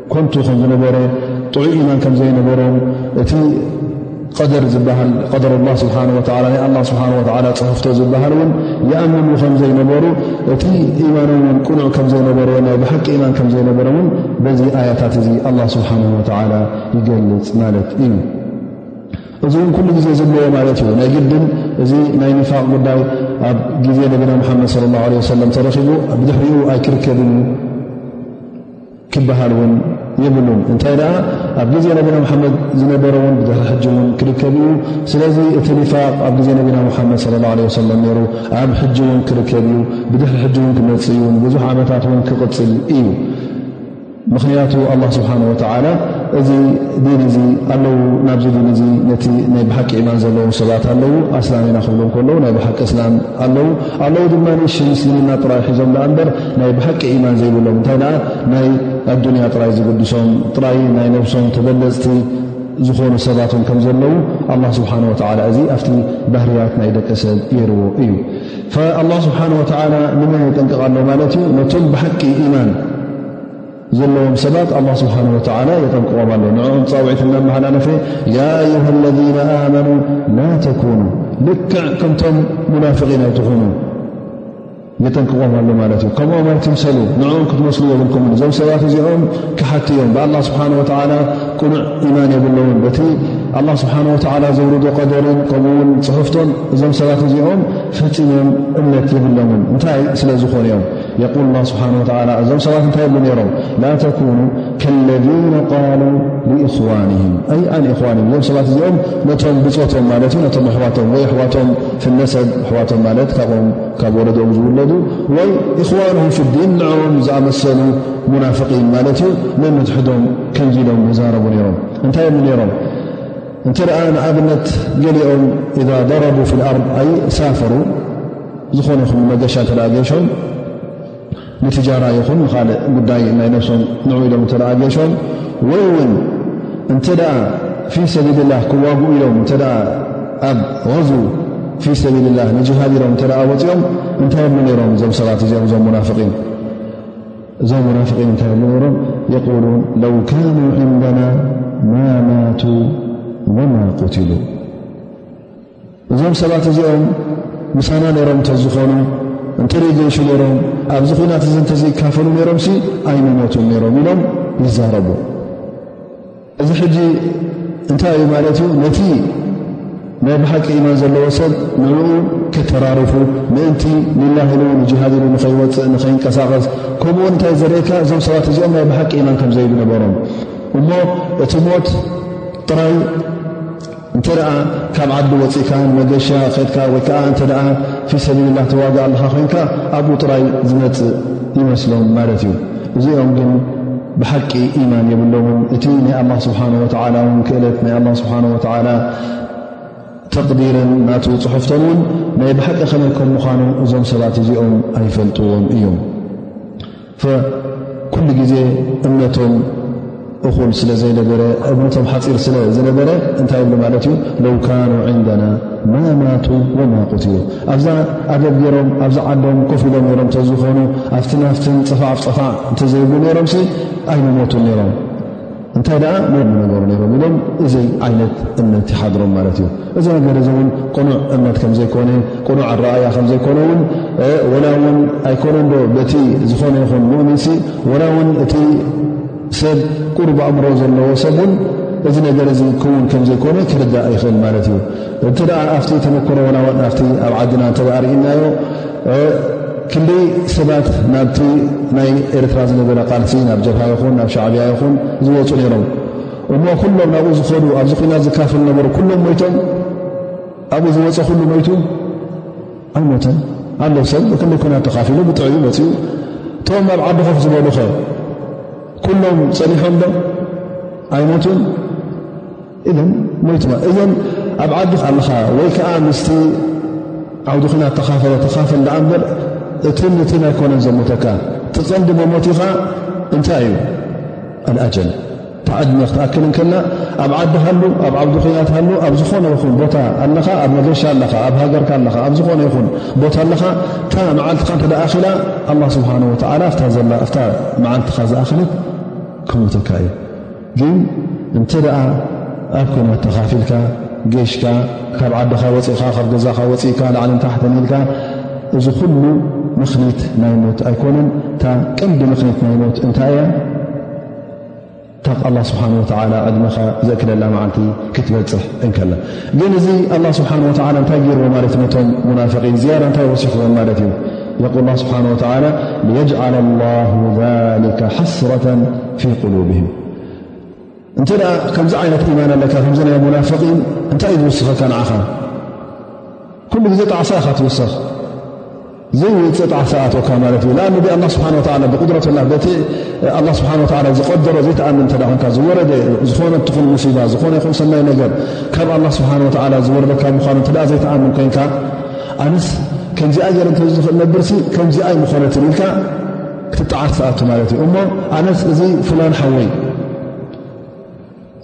ኮንቱ ከም ዝነበረ ጥዑይ ኢማን ከም ዘይነበሮም እቲ ቀደር ዝበሃል ቀደር ላ ስብሓ ወላ ናይ ኣላ ስብሓ ወላ ፅሑፍቶ ዝበሃል እውን ይኣምኑ ከም ዘይነበሩ እቲ ኢማኖም ውን ቅኑዕ ከም ዘይነበረ ናይ ብሓቂ ኢማን ከም ዘይነበረ እውን በዚ ኣያታት እዚ ኣላ ስብሓን ወላ ይገልፅ ማለት እዩ እዚ እውን ኩሉ ግዜ ዘለዎ ማለት እዩ ናይ ግድን እዚ ናይ ንፋቅ ጉዳይ ኣብ ግዜ ነቢና ሓመድ ለ ላ ለ ወሰለም ተረኪቡ ብድሕሪኡ ኣይክርከብን እዩ ክበሃል ውን የብሉን እንታይ ደኣ ኣብ ግዜ ነቢና ሙሓመድ ዝነበረ ውን ብድሪ ሕጂ ውን ክርከብ እዩ ስለዚ እቲ ኒፋቅ ኣብ ግዜ ነቢና ሙሓመድ ለ ላ ለ ወሰለም ነይሩ ኣብ ሕጂ ውን ክርከብ እዩ ብድሕሪ ሕጂ ውን ክመፅ እዩ ብዙሕ ዓመታት ውን ክቕፅል እዩ ምኽንያቱ ኣላ ስብሓን ወተዓላ እዚ ዲን እዚ ኣለዉ ናብዚ ዲን እዚ ነቲ ናይ ብሓቂ ኢማን ዘለዎም ሰባት ኣለዉ ኣስላም ኢና ክብሉ ከለዉ ናይ ብሓቂ እስላም ኣለዉ ኣለዉ ድማ ሽምስልምና ጥራይ ሒዞም ዳኣ እምበር ናይ ብሓቂ ኢማን ዘይብሎም እንታይ ደኣ ናይ ኣዱንያ ጥራይ ዝግድሶም ጥራይ ናይ ነብሶም ተበለፅቲ ዝኾኑ ሰባት ን ከም ዘለዉ ኣላ ስብሓን ወተላ እዚ ኣብቲ ባህርያት ናይ ደቂ ሰብ ገይርዎ እዩ ኣላ ስብሓን ወተላ ንመን የጠንቅቕ ኣሎ ማለት እዩ ነቶም ብሓቂ ኢማን ዘለዎም ሰባት ኣላ ስብሓን ወተላ የጠንቅቖም ኣሎ ንዕኦም ፃውዒት እናመሃላለፈ ያ ኣዩሃ ለذነ ኣመኑ ላ ተኩኑ ልክዕ ከምቶም ሙናፍቒን ኣይትኹኑ የጠንቅቖም ኣሎ ማለት እዩ ከምኦም ኣይትምሰሉ ንዕኦም ክትመስሉ የብልኩምን እዞም ሰባት እዚኦም ክሓቲ እዮም ብኣላ ስብሓን ወተዓላ ቅኑዕ ኢማን የብለውን በቲ ኣላ ስብሓን ወተዓላ ዘውርዶ ቀደርን ከምኡውን ፅሑፍቶን እዞም ሰባት እዚኦም ፈፂሞም እምነት የብሎምን እንታይ ስለ ዝኾኑ እዮም የቁል ላ ስብሓን ወተዓላ እዞም ሰባት እንታይ የብሉ ነይሮም ላ ተኩኑ ከለዚነ ቃሉ ብእኽዋንህም ኣይ ኣን እኽዋንህም እዞም ሰባት እዚኦም ነቶም ብፆቶም ማለት እዩ ነቶም ኣሕዋቶም ወይ ኣሕዋቶም ፍነሰብ ኣሕዋቶም ማለት ካብኦም ካብ ወለዶኦም ዝውለዱ ወይ እኽዋንሁም ፍዲን ንዕኦም ዝኣመሰሉ ሙናፍቒን ማለት እዩ ነንትሕዶም ከምዚ ኢሎም ዝዛረቡ ነይሮም እንታይ ም ነይሮም እንተ ደኣ ንኣብነት ገሊኦም እዛ ደረቡ ፊ ልኣርድ ኣይ ሳፈሩ ዝኾነ ኹም መገሻ እተ ገሾም ንትጃራ ይኹን ንካልእ ጉዳይ ናይ ነብሶም ንዑ ኢሎም እተ ገሾም ወይ እውን እንተ ፊ ሰቢልላህ ክዋግኡ ኢሎም እተ ኣብ غዙ ፊ ሰቢልላህ ንጅሃድ ኢሎም እተ ወፅኦም እንታይ ብሉ ነይሮም እዞም ሰባት እዚኦም እዞም ሙናፍቒን እዞም ሙናፍቒን እንታይ ብሉ ነይሮም የቁሉን ለው ካኑ ዕንደና ማ ማቱ ወማ ቁትሉ እዞም ሰባት እዚኦም ምሳና ነሮም እተዝኾኑ እንተ ጀይሹ ነሮም ኣብዚ ኩናት እዚ እንተዘይካፈሉ ነሮም ሲ ኣይመሞቱን ነሮም ኢሎም ይዛረቡ እዚ ሕጂ እንታይ እዩ ማለት እዩ ነቲ ናይ ብሓቂ ኢማን ዘለዎ ሰብ ንኡ ከተራርፉ ምእንቲ ንላህ ኢሉ ንጅሃድ ኢሉ ንኸይወፅእ ንኸይንቀሳቐስ ከምኡውን እንታይ ዘርእካ እዞም ሰባት እዚኦም ናይ ብሓቂ ኢማን ከምዘይብነበሮም እሞ እቲ ሞት ጥራይ እንተ ካብ ዓዲ ወፂእካ መገሻ ከድካ ወይ ከዓ እተ ፊ ሰቢልላ ተዋጋ ኣለካ ኮይንካ ኣብኡ ጥራይ ዝመፅእ ይመስሎም ማለት እዩ እዚኦም ግን ብሓቂ ኢማን የብሎምን እቲ ናይ ኣላ ስብሓን ወላ ን ክእለት ናይ ኣላ ስብሓን ወላ ተቅዲርን ናት ፅሑፍቶን እውን ናይ ብሓቂ ከመይ ከም ምዃኑ እዞም ሰባት እዚኦም ኣይፈልጥዎም እዮም ኩሉ ግዜ እምነቶም እኹል ስለ ዘይነበረ እምነቶም ሓፂር ስለ ዝነበረ እንታይ ይብሉ ማለት እዩ ለው ካኑ ዕንደና ማ ማቱ ወማ ቁትሉ ኣብዛ ኣገብ ገይሮም ኣብዛ ዓዶም ኮፍ ኢሎም ነሮም እተዝኾኑ ኣብቲ ናፍትን ፀፋዕፍ ፀፋዕ እንተዘይብሉ ነሮም ሲ ኣይመሞቱን ነይሮም እንታይ ደኣ መን ምነበሩ ነይሮም ኢሎም እዚ ዓይነት እምነት ይሓድሮም ማለት እዩ እዚ ነገር እዚ እውን ቅኑዕ እምነት ከም ዘይኮነ ቅኑዕ ኣረኣያ ከም ዘይኮነ እውን ወላ እውን ኣይኮነ ዶ በቲ ዝኾነ ይኹን ሙእምንሲ ወላ እውን እቲ ሰብ ቁሩብ ኣእምሮ ዘለዎ ሰብ እውን እዚ ነገር እዚ ክውን ከም ዘይኮነ ክርዳእ ይኽእል ማለት እዩ እንተ ኣብቲ ተመክሮ ወላ ውን ኣብቲ ኣብ ዓድና እተ ርእናዮ ክንደይ ሰባት ናብቲ ናይ ኤርትራ ዝነበረ ቃልሲ ናብ ጀብሃ ይኹን ናብ ሻዕብያ ይኹን ዝወፁ ነይሮም እሞ ኩሎም ናብኡ ዝኸዱ ኣብዚ ኩናት ዝካፈሉ ነበሩ ኩሎም ሞይቶም ኣብኡ ዝወፀ ኩሉ ሞይቱ ኣይሞተን ኣሎ ሰብ ብክሉ ኩናት ተካፊሉ ብጥዕዩ መፅኡ እቶም ኣብ ዓዲ ኮፍ ዝበሉኸ ኩሎም ፀኒሖም ዶ ኣይሞቱን ኢለን ሞይትዋ እየን ኣብ ዓዲ ኣለኻ ወይ ከዓ ምስቲ ዓውዲ ኩናት ተኻፈለ ተኻፈል ዳኣ እምበር እትን ንትን ኣይኮነን ዘሞተካ ትቐንዲ መሞቲኻ እንታይ እዩ ኣልኣጀል ተዕድመ ክትኣክል እንከላ ኣብ ዓዲ ሃሉ ኣብ ዓውዲ ኩናት ሃሉ ኣብ ዝኾነ ይኹን ቦታ ኣለኻ ኣብ መገሻ ኣለኻ ኣብ ሃገርካ ኣለኻ ኣብ ዝኾነ ይኹን ቦታ ኣለኻ እታ መዓልትኻ እንተ ኣኪላ ኣላ ስብሓን ወተዓላ እታ ዘላ እታ መዓልትኻ ዝኣኸለት ክሞተካ እዩ ግን እንተ ደኣ ኣብ ኩናት ተኻፊልካ ገሽካ ካብ ዓድኻ ወፂእኻ ካብ ገዛኻ ወፂእካ ላዕልን ታሕትን ኢልካ እዚ ኩሉ ምኽኒት ናይ ሞት ኣይኮነን እታ ቀንዲ ምኽኒት ናይ ሞት እንታይ እያ እታ ኣላ ስብሓን ወተላ ዕድመኻ ዘእክለላ መዓልቲ ክትበፅሕ እንከላ ግን እዚ ኣላ ስብሓን ወተላ እንታይ ገይርዎ ማለት ነቶም ሙናፍቒን ዝያዳ እንታይ ወሲኽዎም ማለት እዩ የቁል ላ ስብሓን ወተላ ልየጅዓል ላሁ ሊከ ሓስረተን ፊ ቁሉብህም እንተ ከምዚ ዓይነት ኢማን ኣለካ ከምዚ ናይ ሙናፍቒን እንታይ እዩ ዝውስኸካ ንዓኻ ኩሉ ግዜ ጣዕሳ ኢኻ ትውሰኽ ዘይውፅእ ጣዕሳ ኣቶካ ማለት እዩ ንኣንዲ ኣላ ስብሓን ወላ ብቁድረት ላ በቲ ኣላ ስብሓን ወላ ዝቀደሮ ዘይተኣምን እተ ኮንካ ዝወረደ ዝኾነ ትኹን ሙሲባ ዝኾነ ይኹን ሰናይ ነገር ካብ ኣላ ስብሓን ወላ ዝወረደካ ምኳኑ እተ ዘይተኣምን ኮንካ ኣነስ ከምዚኣ ገር እንተዝኽእል ነብርሲ ከምዚኣ ኣይምኾነትን ኢልካ እቲ ጣዓት ትኣቱ ማለት እዩ እሞ ኣነስ እዚ ፍላን ሓወይ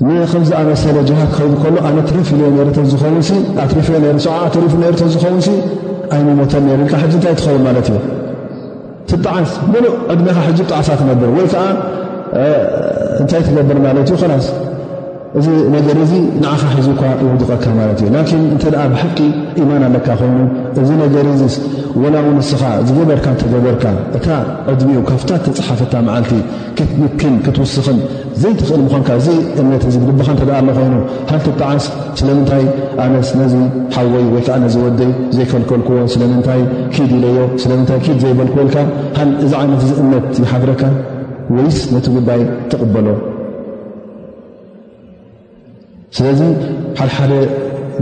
ንከምዝኣመሰለ ጅሃ ክኸይዱ ከሎ ኣነ ትርፍ ኢልዮ ነረ ተዝኸውን ኣትሪፍ ዮ ነ ሰዓ ተሪፉ ነሩ ተዝኸውን ኣይምሞተን ነሩ ኢልካ ሕጂ እንታይ ትኸውን ማለት እዩ ትጣዓስ ምሉእ ዕድሜኻ ሕጂ ጣዕሳ ትነብር ወይ ከዓ እንታይ ትገብር ማለት እዩ ኸላስ እዚ ነገር እዚ ንዓኻ ሒዙ እኳ ይውድቐካ ማለት እዩ ላኪን እንተ ብሓቂ ኢማን ኣለካ ኮይኑ እዚ ነገር እዚ ወላ ውን እስኻ ዝገበርካ እንተገበርካ እታ ዕድሚኡ ካብታ ተፅሓፈታ መዓልቲ ክትንክን ክትውስኽን ዘይትኽእል ምኳንካ እዚ እምነት እዚ ብልብኻ እተ ኣሎ ኮይኑ ሃል ትጣዓስ ስለምንታይ ኣነስ ነዚ ሓወይ ወይ ከዓ ነዚ ወደይ ዘይከልከልክዎ ስለምንታይ ኪድ ኢለዮ ስለምንታይ ኪድ ዘይበልክዎ ኢልካ ሃል እዚ ዓይነት እዚ እምነት ይሓድረካ ወይስ ነቲ ጉዳይ ትቕበሎ ስለዚ ሓሓደ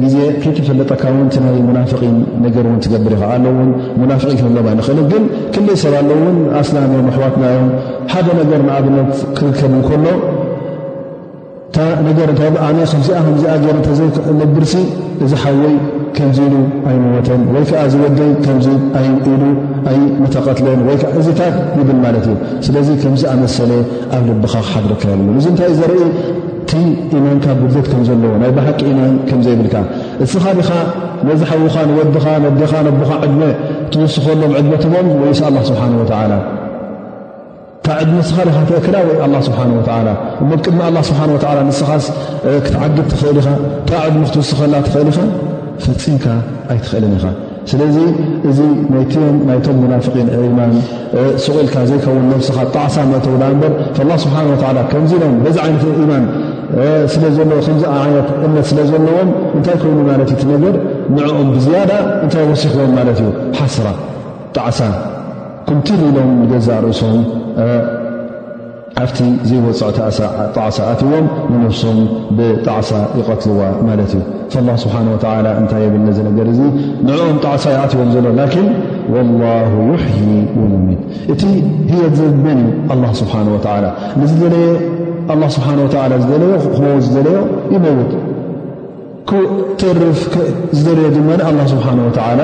ግዜ ከይተፈለጠካ ውን ናይ ሙናፍቒን ነገር ን ትገብር ኢኻ ኣለ ውን ሙናፍቒ ክንብሎም ኣይንኽእል ግን ክንደይ ሰብ ኣለ ውን ኣስላም እዮም ኣሕዋትና እዮም ሓደ ነገር ንኣብነት ክርከብ እንከሎ ታ ነገር እታይ ኣነ ከምዚኣ ከምዚኣ ገይረ እተዘይነብርሲ እዚ ሓወይ ከምዚ ኢሉ ኣይመወተን ወይ ከዓ ዝወደይ ከምዚ ኢሉ ኣይመተቐትለን ወይከዓ እዚታት ይብል ማለት እዩ ስለዚ ከምዚ ኣመሰለ ኣብ ልብኻ ክሓድረካ የብሉን። እዚ እንታይ ዘርኢ ከም ኢማንካ ጉድለት ከም ዘለዎ ናይ ብሓቂ ኢማን ከም ዘይብልካ እስኻ ዲኻ ነዚ ሓዉኻ ንወድኻ ነዴኻ ነቦኻ ዕድመ ትውስኸሎም ዕድመ ትቦም ወይስ ኣላ ስብሓን ወተዓላ እታ ዕድመ እስኻ ዲኻ ትእክላ ወይ ኣላ ስብሓን ወተዓላ እሞ ቅድሚ ኣላ ስብሓን ወተዓላ ንስኻስ ክትዓግብ ትኽእል ኢኻ እታ ዕድመ ክትውስኸላ ትኽእል ኢኻ ፈፂምካ ኣይትኽእልን ኢኻ። ስለዚ እዚ ናይቶም ሙናፍቒን ዕልማን ስቑኢልካ ዘይከውን ነብስኻ ጣዕሳ መእተው ዳኣ እምበር ላ ስብሓን ወላ ከምዚ ኢሎም በዚ ዓይነት ኢማን ስለ ዘለዎ ከምዚ ዓይነት እምነት ስለ ዘለዎም እንታይ ኮይኑ ማለት እቲ ነገር ንዕኦም ብዝያዳ እንታይ ወሲኽዎም ማለት እዩ ሓስራ ጣዕሳ ኩምትር ኢሎም ንገዛእ ርእሶም ኣብቲ ዘይወፅዖ ጣዕሳ ኣትዎም ንነፍሶም ብጣዕሳ ይቐትልዋ ማለት እዩ ላ ስብሓን ወላ እንታይ የብል ነዚ ነገር እዚ ንዕኦም ጣዕሳ ይኣትዎም ዘሎ ላኪን ወላሁ ዩሕዪ ወዩሚት እቲ ህየት ዝህብ መን እዩ ኣላ ስብሓን ወላ ንዝደለየ ኣላ ስብሓን ወላ ዝደለዮ ክመውት ዝደለዮ ይመውት ክተርፍ ዝደለዮ ድማ ኣላ ስብሓን ወላ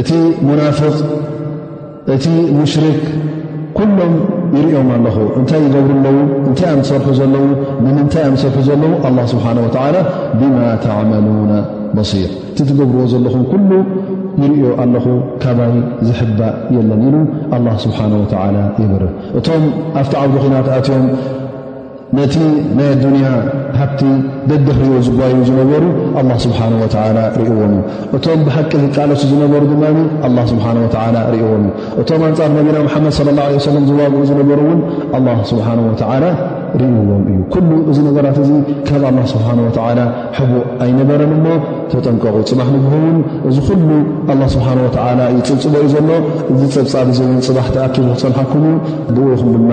እቲ ሙናፍቅ እቲ ሙሽርክ ኩሎም ይርእዮም ኣለኹ እንታይ ይገብሩ ኣለዉ እንታይ ኣም ዝሰርሑ ዘለዉ ንምንታይ ኣም ዝሰርሑ ዘለዉ ኣላ ስብሓን ወተዓላ ብማ ተዕመሉና በሲር እቲ ትገብርዎ ዘለኹም ኩሉ ይርእዮ ኣለኹ ካባይ ዝሕባእ የለን ኢሉ ኣላ ስብሓን ወተዓላ ይብርር እቶም ኣብቲ ዓውዲ ኩናት ኣትዮም ነቲ ናይ ኣዱንያ ሃብቲ ደድሕሪኡ ዝጓዩ ዝነበሩ ኣላ ስብሓን ወተላ ርእዎም እዩ እቶም ብሓቂ ዝቃለሱ ዝነበሩ ድማ ኣላ ስብሓን ወተላ ርእዎም እዩ እቶም ኣንጻር ነቢና ምሓመድ ለ ላ ሰለም ዝዋግኡ ዝነበሩ እውን ኣላ ስብሓን ወተላ ርእዎም እዩ ኩሉ እዚ ነገራት እዚ ካብ ኣላ ስብሓን ወተላ ሕቡእ ኣይነበረን እሞ ተጠንቀቑ ፅባሕ ንግህውን እዚ ኩሉ ኣላ ስብሓን ወተላ ይፅብፅቦ እዩ ዘሎ እዚ ፀብፃብ እዚ እውን ፅባሕ ተኣኪቡ ክፀንሓኩም እዩ ብኡ ኢኹም ድማ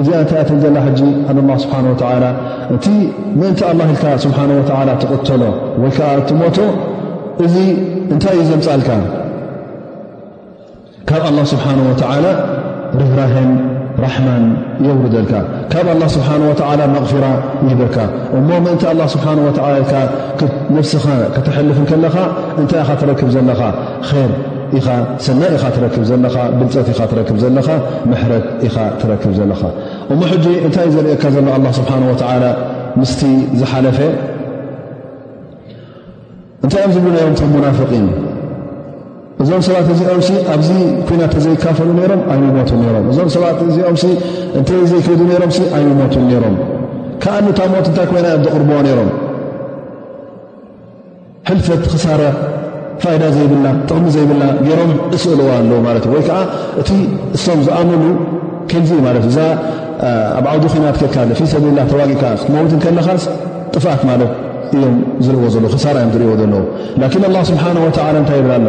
እዚኣ እትኣትል ዘላ ሕጂ ኣን ላ ስብሓ ወላ እቲ ምእንቲ ኣላ ኢልካ ስብሓ ወላ ትቕተሎ ወይ ከዓ እትሞቶ እዚ እንታይ እዩ ዘምፃልካ ካብ ኣላ ስብሓ ወላ ርህራህን ራሕማን የውርደልካ ካብ ኣላ ስብሓ ወላ መቕፊራ ይህበካ እሞ ምእንቲ ኣላ ስብሓ ወላ ኢልካ ነፍስኻ ከተሕልፍ ከለኻ እንታይ ኢኻ ትረክብ ዘለኻ ር ኢኻ ሰናይ ኢኻ ትረክብ ዘለኻ ብልፀት ኢኻ ትረክብ ዘለኻ ምሕረት ኢኻ ትረክብ ዘለኻ እሞ ሕጂ እንታይ ዘርእካ ዘሎ ኣላ ስብሓን ወተላ ምስቲ ዝሓለፈ እንታይ እዮም ዝብሉ ነይሮም ቶም ሙናፍቒን እዞም ሰባት እዚኦም ኣብዚ ኩናት ተዘይካፈሉ ነይሮም ኣይመሞቱ ነይሮም እዞም ሰባት እዚኦም እንተዘይከይዱ ነይሮም ኣይመሞቱ ነይሮም ከኣ ታ ሞት እንታይ ኮይና እዮም ዘቕርብዎ ነይሮም ሕልፈት ክሳራ ፋይዳ ዘይብላ ጥቕሚ ዘይብላ ገይሮም እስእልዋ ኣለዉ ማለት እዩ ወይ ከዓ እቲ እሶም ዝኣምሉ ከምዚ እዩ ማለት እዩ እዛ ኣብ ዓውዲ ኩናት ከካ ፊ ሰብልላ ተዋጊካ ክትመውት ከለኻስ ጥፍኣት ማለት እዮም ዝርእዎ ዘለዉ ክሳራ እዮም ዝርእዎ ዘለዉ ላኪን ኣላ ስብሓን ወተላ እንታይ ይብል ኣሎ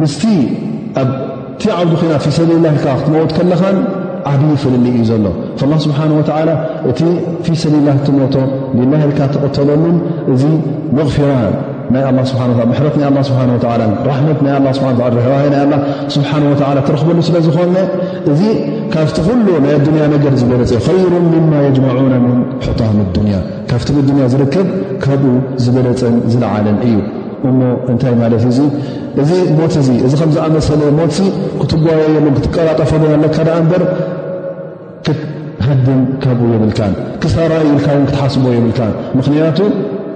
ምስቲ ኣብቲ ዓውዲ ኩናት ፊ ሰቢልላ ኢልካ ክትመውት ከለኻን ዓብዪ ፍልልይ እዩ ዘሎ ላ ስብሓን ወላ እቲ ፊ ሰቢልላ ትሞቶ ላ ኢልካ ትቕተለሉን እዚ መቕፊራ ናይ ኣ ስብሓ ምሕረት ናይ ኣላ ስብሓ ወላ ራሕመት ናይ ኣላ ስብሓ ርሕባይ ናይ ኣላ ስብሓን ወላ ትረኽበሉ ስለ ዝኾነ እዚ ካብቲ ኩሉ ናይ ኣዱንያ ነገር ዝበለፅ ኸይሩ ምማ የጅማዑና ምን ሕታም ኣዱንያ ካብቲ ንዱንያ ዝርከብ ካብኡ ዝበለፀን ዝለዓለን እዩ እሞ እንታይ ማለት እዩ እዙ እዚ ሞት እዙ እዚ ከም ዝኣመሰለ ሞት ክትጓየየሉ ክትቀላጠፈሉ ኣለካ ደኣ እምበር ክትሃድም ካብኡ የብልካን ክሳራ ኢልካ ውን ክትሓስቦ የብልካን ምኽንያቱ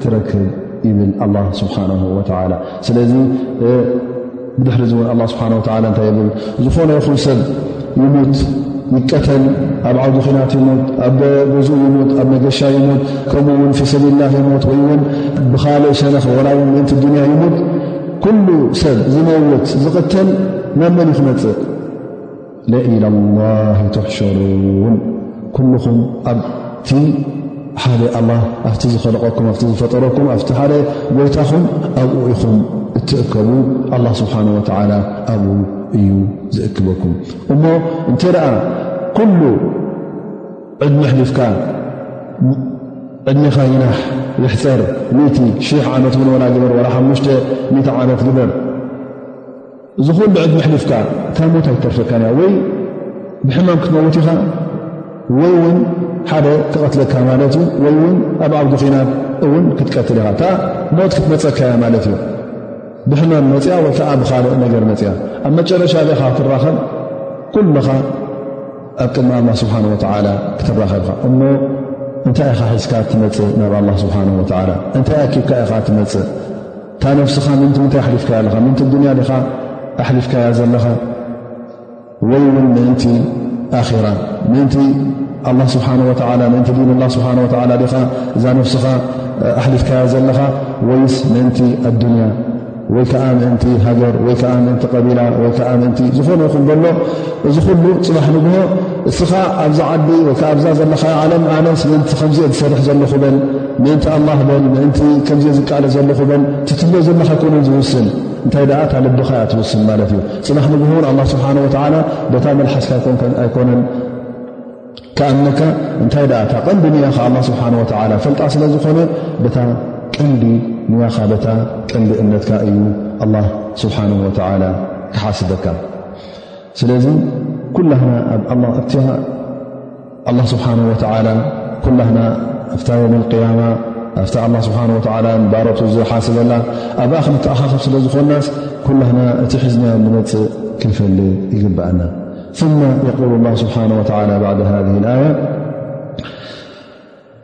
ትረክብ ይብል ኣላ ስብሓን ወላ ስለዚ ብድሕሪ እዚ እውን ኣላ ስብሓን ወተላ እንታይ ይብል ዝኾነ ይኹን ሰብ ይሙት ይቀተል ኣብ ዓውዲ ኩናት ይሙት ኣብ ገዝኡ ይሙት ኣብ መገሻ ይሙት ከምኡ ውን ፊ ሰብልላ ይሙት ወይ ውን ብካልእ ሸነኽ ወላ ውን ምእንቲ ድንያ ይሙት ኩሉ ሰብ ዝመውት ዝቕተል ናብ መን ዩ ክመፅእ ለኢላ ላሂ ትሕሸሩን ኩሉኹም ኣብቲ ሓደ ኣላ ኣብቲ ዝኸለቐኩም ኣብቲ ዝፈጠረኩም ኣብቲ ሓደ ጎይታኹም ኣብኡ ኢኹም እትእከቡ ኣላ ስብሓን ወተዓላ ኣብኡ እዩ ዝእክበኩም እሞ እንተ ደኣ ኩሉ ዕድሚ ኣሕሊፍካ ዕድሜኻ ይናሕ ይሕፀር ምእቲ ሽሕ ዓመት እውን ወላ ግበር ዋላ ሓሙሽተ ዓመት ግበር እዚ ኩሉ ዕድመ ኣሕሊፍካ እታ ሞት ኣይትተርፈካን እያ ወይ ብሕማም ክትመውት ኢኻ ወይ እውን ሓደ ክቐትለካ ማለት እዩ ወይ እውን ኣብ ዓውዲ ኺናት እውን ክትቀትል ኢኻ እታ ሞት ክትመፀካ እያ ማለት እዩ ብሕማም መፅኣ ወይ ከዓ ብካልእ ነገር መፅኣ ኣብ መጨረሻ ኻ ክትራኸብ ኩሉኻ ኣብ ቅድሚ ኣላ ስብሓን ወተዓላ ክትራኸብ ኢኻ እሞ እንታይ ኢኻ ሒዝካ ትመፅእ ናብ ኣላ ስብሓን ወተዓላ እንታይ ኣኪብካ ኢኻ ትመፅእ እታ ነብስኻ ምእንቲ ምንታይ ኣሕሊፍካያ ኣለኻ ምእንቲ ዱንያ ዲኻ ኣሕሊፍካያ ዘለኻ ወይ እውን ምእንቲ ኣራ ምእንቲ ኣላ ስብሓን ወላ ምእንቲ ዲን ላ ስብሓን ወላ ዲኻ እዛ ነብስኻ ኣሕሊፍካያ ዘለኻ ወይስ ምእንቲ ኣዱንያ ወይ ከዓ ምእንቲ ሃገር ወይ ከዓ ምእንቲ ቀቢላ ወይ ከዓ ምእንቲ ዝኾነ ይኹን በሎ እዚ ኩሉ ፅባሕ ንግሆ እስኻ ኣብዚ ዓዲ ወይከዓ ኣብዛ ዘለኻ ዓለም ኣነስ ምእንቲ ከምዚ ዝሰርሕ ዘለኹ በል ምእንቲ ኣላህ በል ምእንቲ ከምዘ ዝቃለ ዘለኹ በል ትትብሎ ዘለኻ ኣይኮነን ዝውስን እንታይ ደኣ እታ ልብኻ እያ ትውስን ማለት እዩ ፅባሕ ንግሆውን ኣላ ስብሓን ወተዓላ በታ መልሓስካ ይኮንከን ኣይኮነን ክኣምነካ እንታይ ደኣ እታ ቀንዲ ንያኻ ኣላ ስብሓን ወተዓላ ፈልጣ ስለ ዝኾነ በታ ቀንዲ ንያኻ በታ ቀንዲ እምነትካ እዩ ኣላ ስብሓን ወተዓላ ክሓስበካ ስለዚ ኩላህና ኣብ ኣላ እትያ ኣላ ስብሓን ወተዓላ ኩላህና ኣብታ ዮም ልቅያማ ኣብቲ ኣላ ስብሓን ወተዓላ ንባሮቱ ዝሓስበላ ኣብኣ ክንተኣኻኸብ ስለ ዝኾናስ ኩላህና እቲ ሒዝናዮ ንመፅእ ክንፈል ይግብኣና ثመ የቁል ላ ስብሓን ወተላ ባዕድ ሃ ኣያ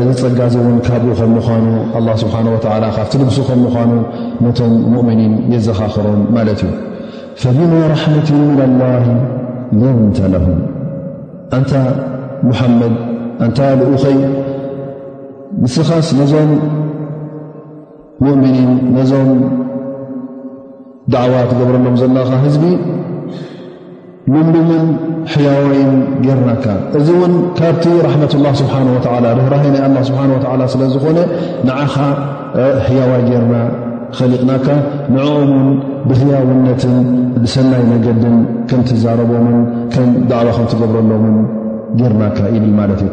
እዚ ጸጋ እዚ እውን ካብኡ ከም ምዃኑ ኣላ ስብሓን ወተላ ካብቲ ልግሱ ከም ምዃኑ ነቶም ሙእምኒን የዘኻኽሮም ማለት እዩ ፈቢማ ራሕመት ምና ላ ሊንተ ለሁም ኣንታ ሙሓመድ ኣንታ ልኡኸይ ንስኻስ ነዞም ሙእምኒን ነዞም ዳዕዋ ትገብረሎም ዘለኻ ህዝቢ ልምሉምን ሕያዋይን ጌርናካ እዚ እውን ካብቲ ራሕመት ላ ስብሓ ወላ ርህራህ ናይ ኣላ ስብሓ ወላ ስለ ዝኾነ ንዓኻ ሕያዋይ ጌርና ኸሊቕናካ ንዕኦም ውን ብህያውነትን ብሰናይ መገድን ከም ትዛረቦምን ከም ዳዕዋ ከም ትገብረሎምን ጌርናካ ይብል ማለት እዩ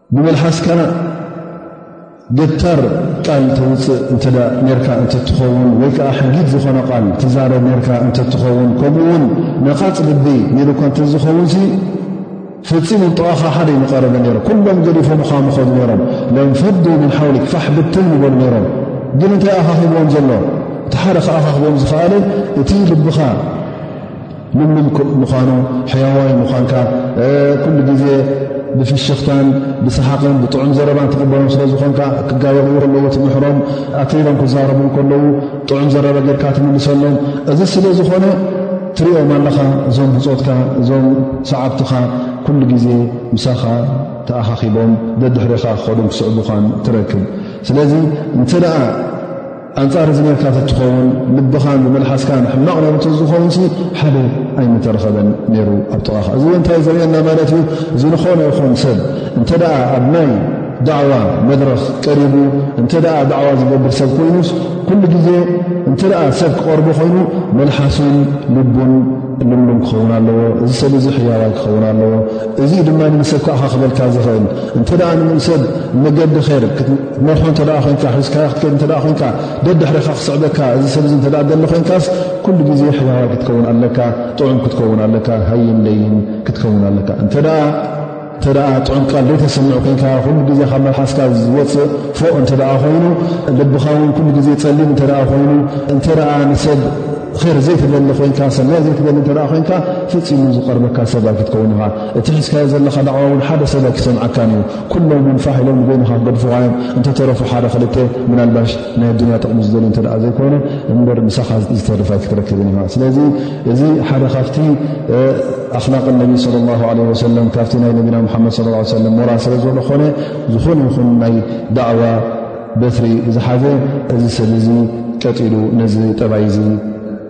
ብመልሓስካ ገታር ቃል ተውፅእ እንተ ኔርካ እንትትኸውን ወይ ከዓ ሕጊድ ዝኾነ ቃል ትዛረብ ኔርካ እንትትኸውን ከምኡ ውን ነቓፅ ልቢ ኒሩካ እንተዝኸውን ሲ ፈፂሙ ጥቓኻ ሓደ ይምቐረበ ነይሮ ኩሎም ገዲፎምኻ ምኸዱ ነይሮም ለንፈዱ ምን ሓውሊክ ፋሕ ብትን ይበሉ ነይሮም ግን እንታይ ኣኻኺብዎም ዘሎ እቲ ሓደ ከኣኻኽቦም ዝኸኣለ እቲ ልብኻ ምምልኩዕ ምዃኑ ሕያዋይ ምዃንካ ኩሉ ግዜ ብፍሽኽታን ብሰሓቕን ብጥዑም ዘረባን ትቕበሎም ስለ ዝኾንካ ክጋየቑ ከለዉ ትምሕሮም ኣትሪሮም ክዛረቡ ከለዉ ጥዑም ዘረባ ጌርካ ትምልሰሎም እዚ ስለ ዝኾነ ትሪኦም ኣለኻ እዞም ብፆትካ እዞም ሰዓብትኻ ኩሉ ግዜ ምሳኻ ተኣኻኺቦም ደድሕሪኻ ክኸዱን ክስዕቡኻን ትረክብ ስለዚ እንተ ደኣ ኣንጻር እዚ ኔርካ ተትኸውን ልብኻን ብመልሓስካን ሕማቕ ነሩ ተዝኸውን ሓደ ኣይምተረኸበን ነሩ ኣብ ጥቓኻ እዚ እንታይ ዘርእየና ማለት እዩ እዚ ንኾነ ይኹን ሰብ እንተ ኣብ ናይ ዳዕዋ መድረኽ ቀሪቡ እንተ ዳዕዋ ዝገብር ሰብ ኮይኑስ ኩሉ ግዜ እንተ ሰብ ክቐርቡ ኮይኑ መልሓሱን ልቡን ልምሉም ክኸውን ኣለዎ እዚ ሰብ እዚ ሕያዋይ ክኸውን ኣለዎ እዚ ድማ ንሰብ ካዕካ ክበልካ ዝኽእል እንተ ንሰብ መገዲ ር ሞኾ እንተ ኮንካ ሒዝካዮ ክትከድ እንተ ኮንካ ደድሕሪኻ ክስዕበካ እዚ ሰብ እዚ እንተ ደሊ ኮንካስ ኩሉ ግዜ ሕያዋይ ክትከውን ኣለካ ጥዑም ክትከውን ኣለካ ሃይን ለይን ክትከውን ኣለካ እንተ እተ ጥዑም ቃል ዘይተሰምዑ ኮንካ ኩሉ ግዜ ካብ መልሓስካ ዝወፅእ ፎእ እንተ ኮይኑ ልብኻ ውን ኩሉ ግዜ ፀሊም እተ ኮይኑ እንተ ንሰብ ር ዘይትበሊ ኮንካ ሰናይ ዘይትበሊ እተ ኮንካ ፍፂሙ ዝቐርበካ ሰብ ኣይክትከውን ኢኻ እቲ ሒዝካዮ ዘለካ ዳዕዋ ውን ሓደ ሰብ ኣይክሰምዓካን እዩ ኩሎም ውን ፋሕ ኢሎም ንበይንኻ ክገድፉኻ እዮም እንተተረፉ ሓደ ክልተ ምናልባሽ ናይ ኣዱንያ ጥቕሚ ዝደልዩ እተ ዘይኮይነ እምበር ምሳኻ ዝተርፍ ኣይክትረክብን ዩ ስለዚ እዚ ሓደ ካብቲ ኣክላቅ ነቢ ለ ላ ለ ወሰለም ካብቲ ናይ ነቢና ሓመድ ሰለ ሞራ ስለ ዘሎ ኮነ ዝኾነ ይኹን ናይ ዳዕዋ በትሪ ዝሓዘ እዚ ሰብ እዚ ቀጢሉ ነዚ ጠባይ እዚ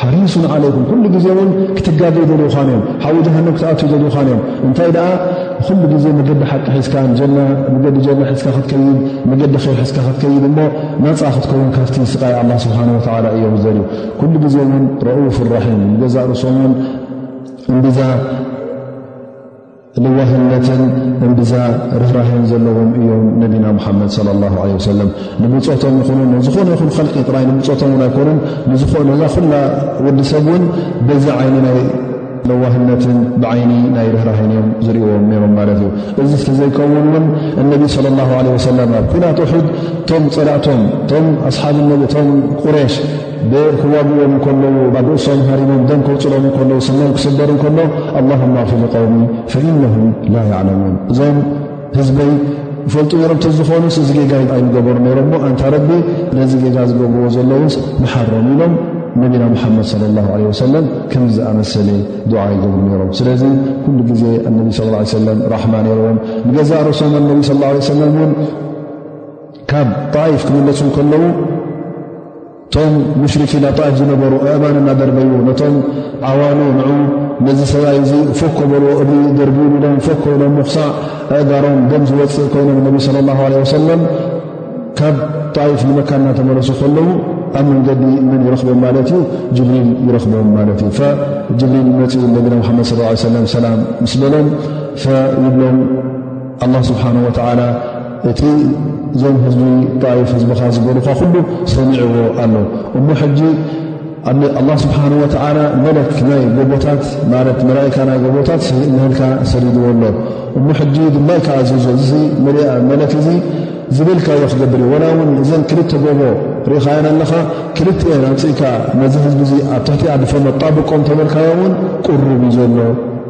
ሓሪሱን ዓለይኩም ኩሉ ግዜ እውን ክትጋገ ይደልዩኻን እዮም ሓዊ ጀሃንም ክትኣትዩ ይደልዩኻን እዮም እንታይ ደኣ ኩሉ ግዜ መገዲ ሓቂ ሒዝካ ጀና መገዲ ጀና ሒዝካ ክትከይድ መገዲ ኸይር ሒዝካ ክትከይድ እሞ ናፃ ክትከውን ካብቲ ስቃይ ኣላ ስብሓን ወተዓላ እዮም ዝደልዩ ኩሉ ግዜ እውን ረኡፍ ራሒም ንገዛእ ርእሶም እውን እንብዛ ልዋህነትን እምብዛ ርህራህን ዘለዎም እዮም ነቢና ሙሓመድ ለ ላ ለ ወሰለም ንብፆቶም ይኹኑ ንዝኾነ ይኹን ከልቂ ጥራይ ንብፆቶም ውን ኣይኮኑን ንዝኾነዛ ኩላ ወዲ ሰብ እውን በዚ ዓይኒ ናይ ለዋህነትን ብዓይኒ ናይ ርህራህን እዮም ዝርእዎም ነሮም ማለት እዩ እዚ ተዘይከውን እውን እነቢ ለ ላ ለ ወሰለም ኣብ ኩናት ውሑድ እቶም ፀላእቶም እቶም ኣስሓብ ነቢ እቶም ቁሬሽ ብ ክዋግዎም እንከለዉ ናብ ርእሶም ሃሪሞም ደም ከውፅሎም እንከለዉ ስኖም ክስበር እንከሎ ኣላሁማ ኣቕፊ ንቀውሚ ፈኢነሁም ላ ያዕለሙን እዞም ህዝበይ ፈልጡ ነሮም ተዝኾኑስ እዚ ጌጋ ኣይንገበሩ ነሮም ሞ ኣንታ ረቢ ነዚ ጌጋ ዝገብርዎ ዘለዉስ መሓሮም ኢሎም ነቢና ሙሓመድ ለ ላ ለ ወሰለም ከም ዝኣመሰለ ድዓ ይገብሩ ነሮም ስለዚ ኩሉ ግዜ ኣነቢ ስ ሰለም ራሕማ ነርዎም ንገዛእ ርእሶም ኣነቢ ስ ሰለም እውን ካብ ጣይፍ ክምለሱ ከለዉ እቶም ሙሽርኪን ኣብ ጣይፍ ዝነበሩ ኣእማን እናደርበዩ ነቶም ዓዋኑ ንዑ ነዚ ሰብይ እዚ ፎኮ በልዎ እብ ደርብዩ ኢሎም ፎኮ ኢሎም ክሳዕ ኣእጋሮም ደም ዝወፅእ ኮይኖም ነቢ ስለ ላ ለ ወሰለም ካብ ጣይፍ ንመካ እናተመለሱ ከለዉ ኣብ መንገዲ መን ይረኽቦም ማለት እዩ ጅብሪል ይረኽቦም ማለት እዩ ጅብሪል መፅኡ ነቢና ሓመድ ስ ሰላም ምስ በሎም ይብሎም ኣላ ስብሓን ወተላ እቲ እዞም ህዝቢ ጣይፍ ህዝቢኻ ዝበሉካ ኩሉ ሰሚዕዎ ኣሎ እሞ ሕጂ ኣላ ስብሓን ወተላ መለክ ናይ ጎቦታት ማለት መላእካ ናይ ጎቦታት ንህልካ ሰዲድዎ ኣሎ እሞ ሕጂ ድማይ ከዓ ዝዞ እዚ መለክ እዚ ዝብልካዮ ክገብር እዩ ወላ እውን እዘን ክልተ ጎቦ ርኢኻየን ኣለኻ ክልትኤን ኣምፅእካ ነዚ ህዝቢ እዚ ኣብ ትሕቲኣ ድፈመጣብቆም ተበልካዮ እውን ቅሩብ እዩ ዘሎ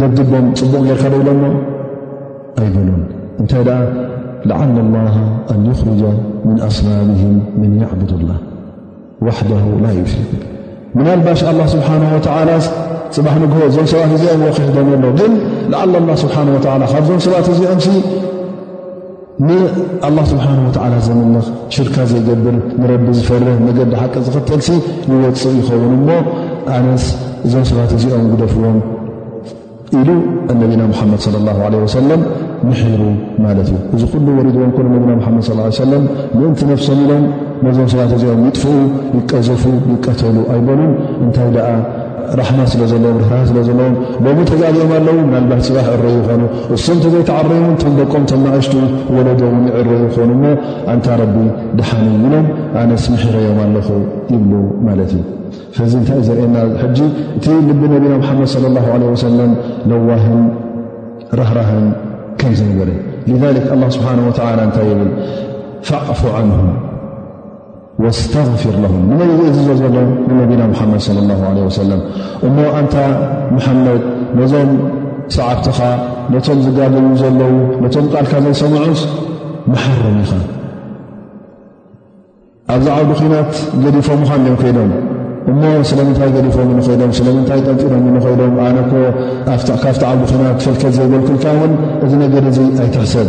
ደብድቦም ጽቡቕ ጌርካ ዶ ኢሎሞ ኣይበሉን እንታይ ደኣ ለዓለ ላሃ ኣን ይኽርጃ ምን ኣስላብህም ምን ያዕቡድ ላህ ዋሕደ ላ ዩሽርክ ምናልባሽ ኣላ ስብሓን ወተላ ፅባሕ ንግሆ እዞም ሰባት እዚኦም ወኺሕዶም ኣሎ ግን ለዓለ ላ ስብሓን ወላ ካብዞም ሰባት እዚኦም ንኣላ ስብሓን ወተዓላ ዘምልኽ ሽርካ ዘይገብር ንረቢ ዝፈርህ መገዲ ሓቂ ዝኽተልሲ ይወፅእ ይኸውን እሞ ኣነስ እዞም ሰባት እዚኦም ግደፍዎም ኢሉ ነቢና ሙሓመድ ለ ላ ለ ወሰለም ምሒሩ ማለት እዩ እዚ ኩሉ ወሪድዎም ኮነ ነቢና ሓመድ ስ ሰለም ምእንቲ ነፍሶም ኢሎም ነዞም ሰባት እዚኦም ይጥፍኡ ይቀዘፉ ይቀተሉ ኣይበሉን እንታይ ደኣ ራሕማ ስለ ዘለዎም ርህራህ ስለ ዘለዎም ሎሚ ተጋግዮም ኣለዉ ምናልባት ፅባሕ ዕረዩ ይኾኑ እሶም ተዘይተዓረዩ ውን ቶም ደቆም ቶም ናእሽቱ ወለዶ ውን ይዕረዩ ይኾኑ እሞ ኣንታ ረቢ ደሓን ኢሎም ኣነስ ምሕረዮም ኣለኹ ይብሉ ማለት እዩ ፈዚ እንታይ እዩ ዘርእየና ሕጂ እቲ ልቢ ነቢና ሓመድ صለ ላ ለ ወሰለም ለዋህን ራህራህን ከም ዝነበረ ذ ኣ ስብሓ ወላ እንታይ ይብል ፋዕፉ ዓንሁም ወስተግፊር ለሁም ንመን ዝእዝዞ ዘሎ ንነቢና ሙሓመድ ለ ላ ለ ወሰለም እሞ ኣንታ ሙሓመድ ነዞም ሰዓብትኻ ነቶም ዝጋለዩ ዘለዉ ነቶም ቃልካ ዘይሰምዑስ መሓርም ኢኻ ኣብዚ ዓውዲ ኩናት ገዲፎም ኻን እዮም ከይዶም እሞ ስለምንታይ ገዲፎም ንኸይዶም ስለምንታይ ጠንጢኖም ንኸይዶም ኣነኮ ካብቲ ዓውዲ ኩናት ፈልከት ዘይበልኩልካ እውን እዚ ነገር እዚ ኣይትሕሰብ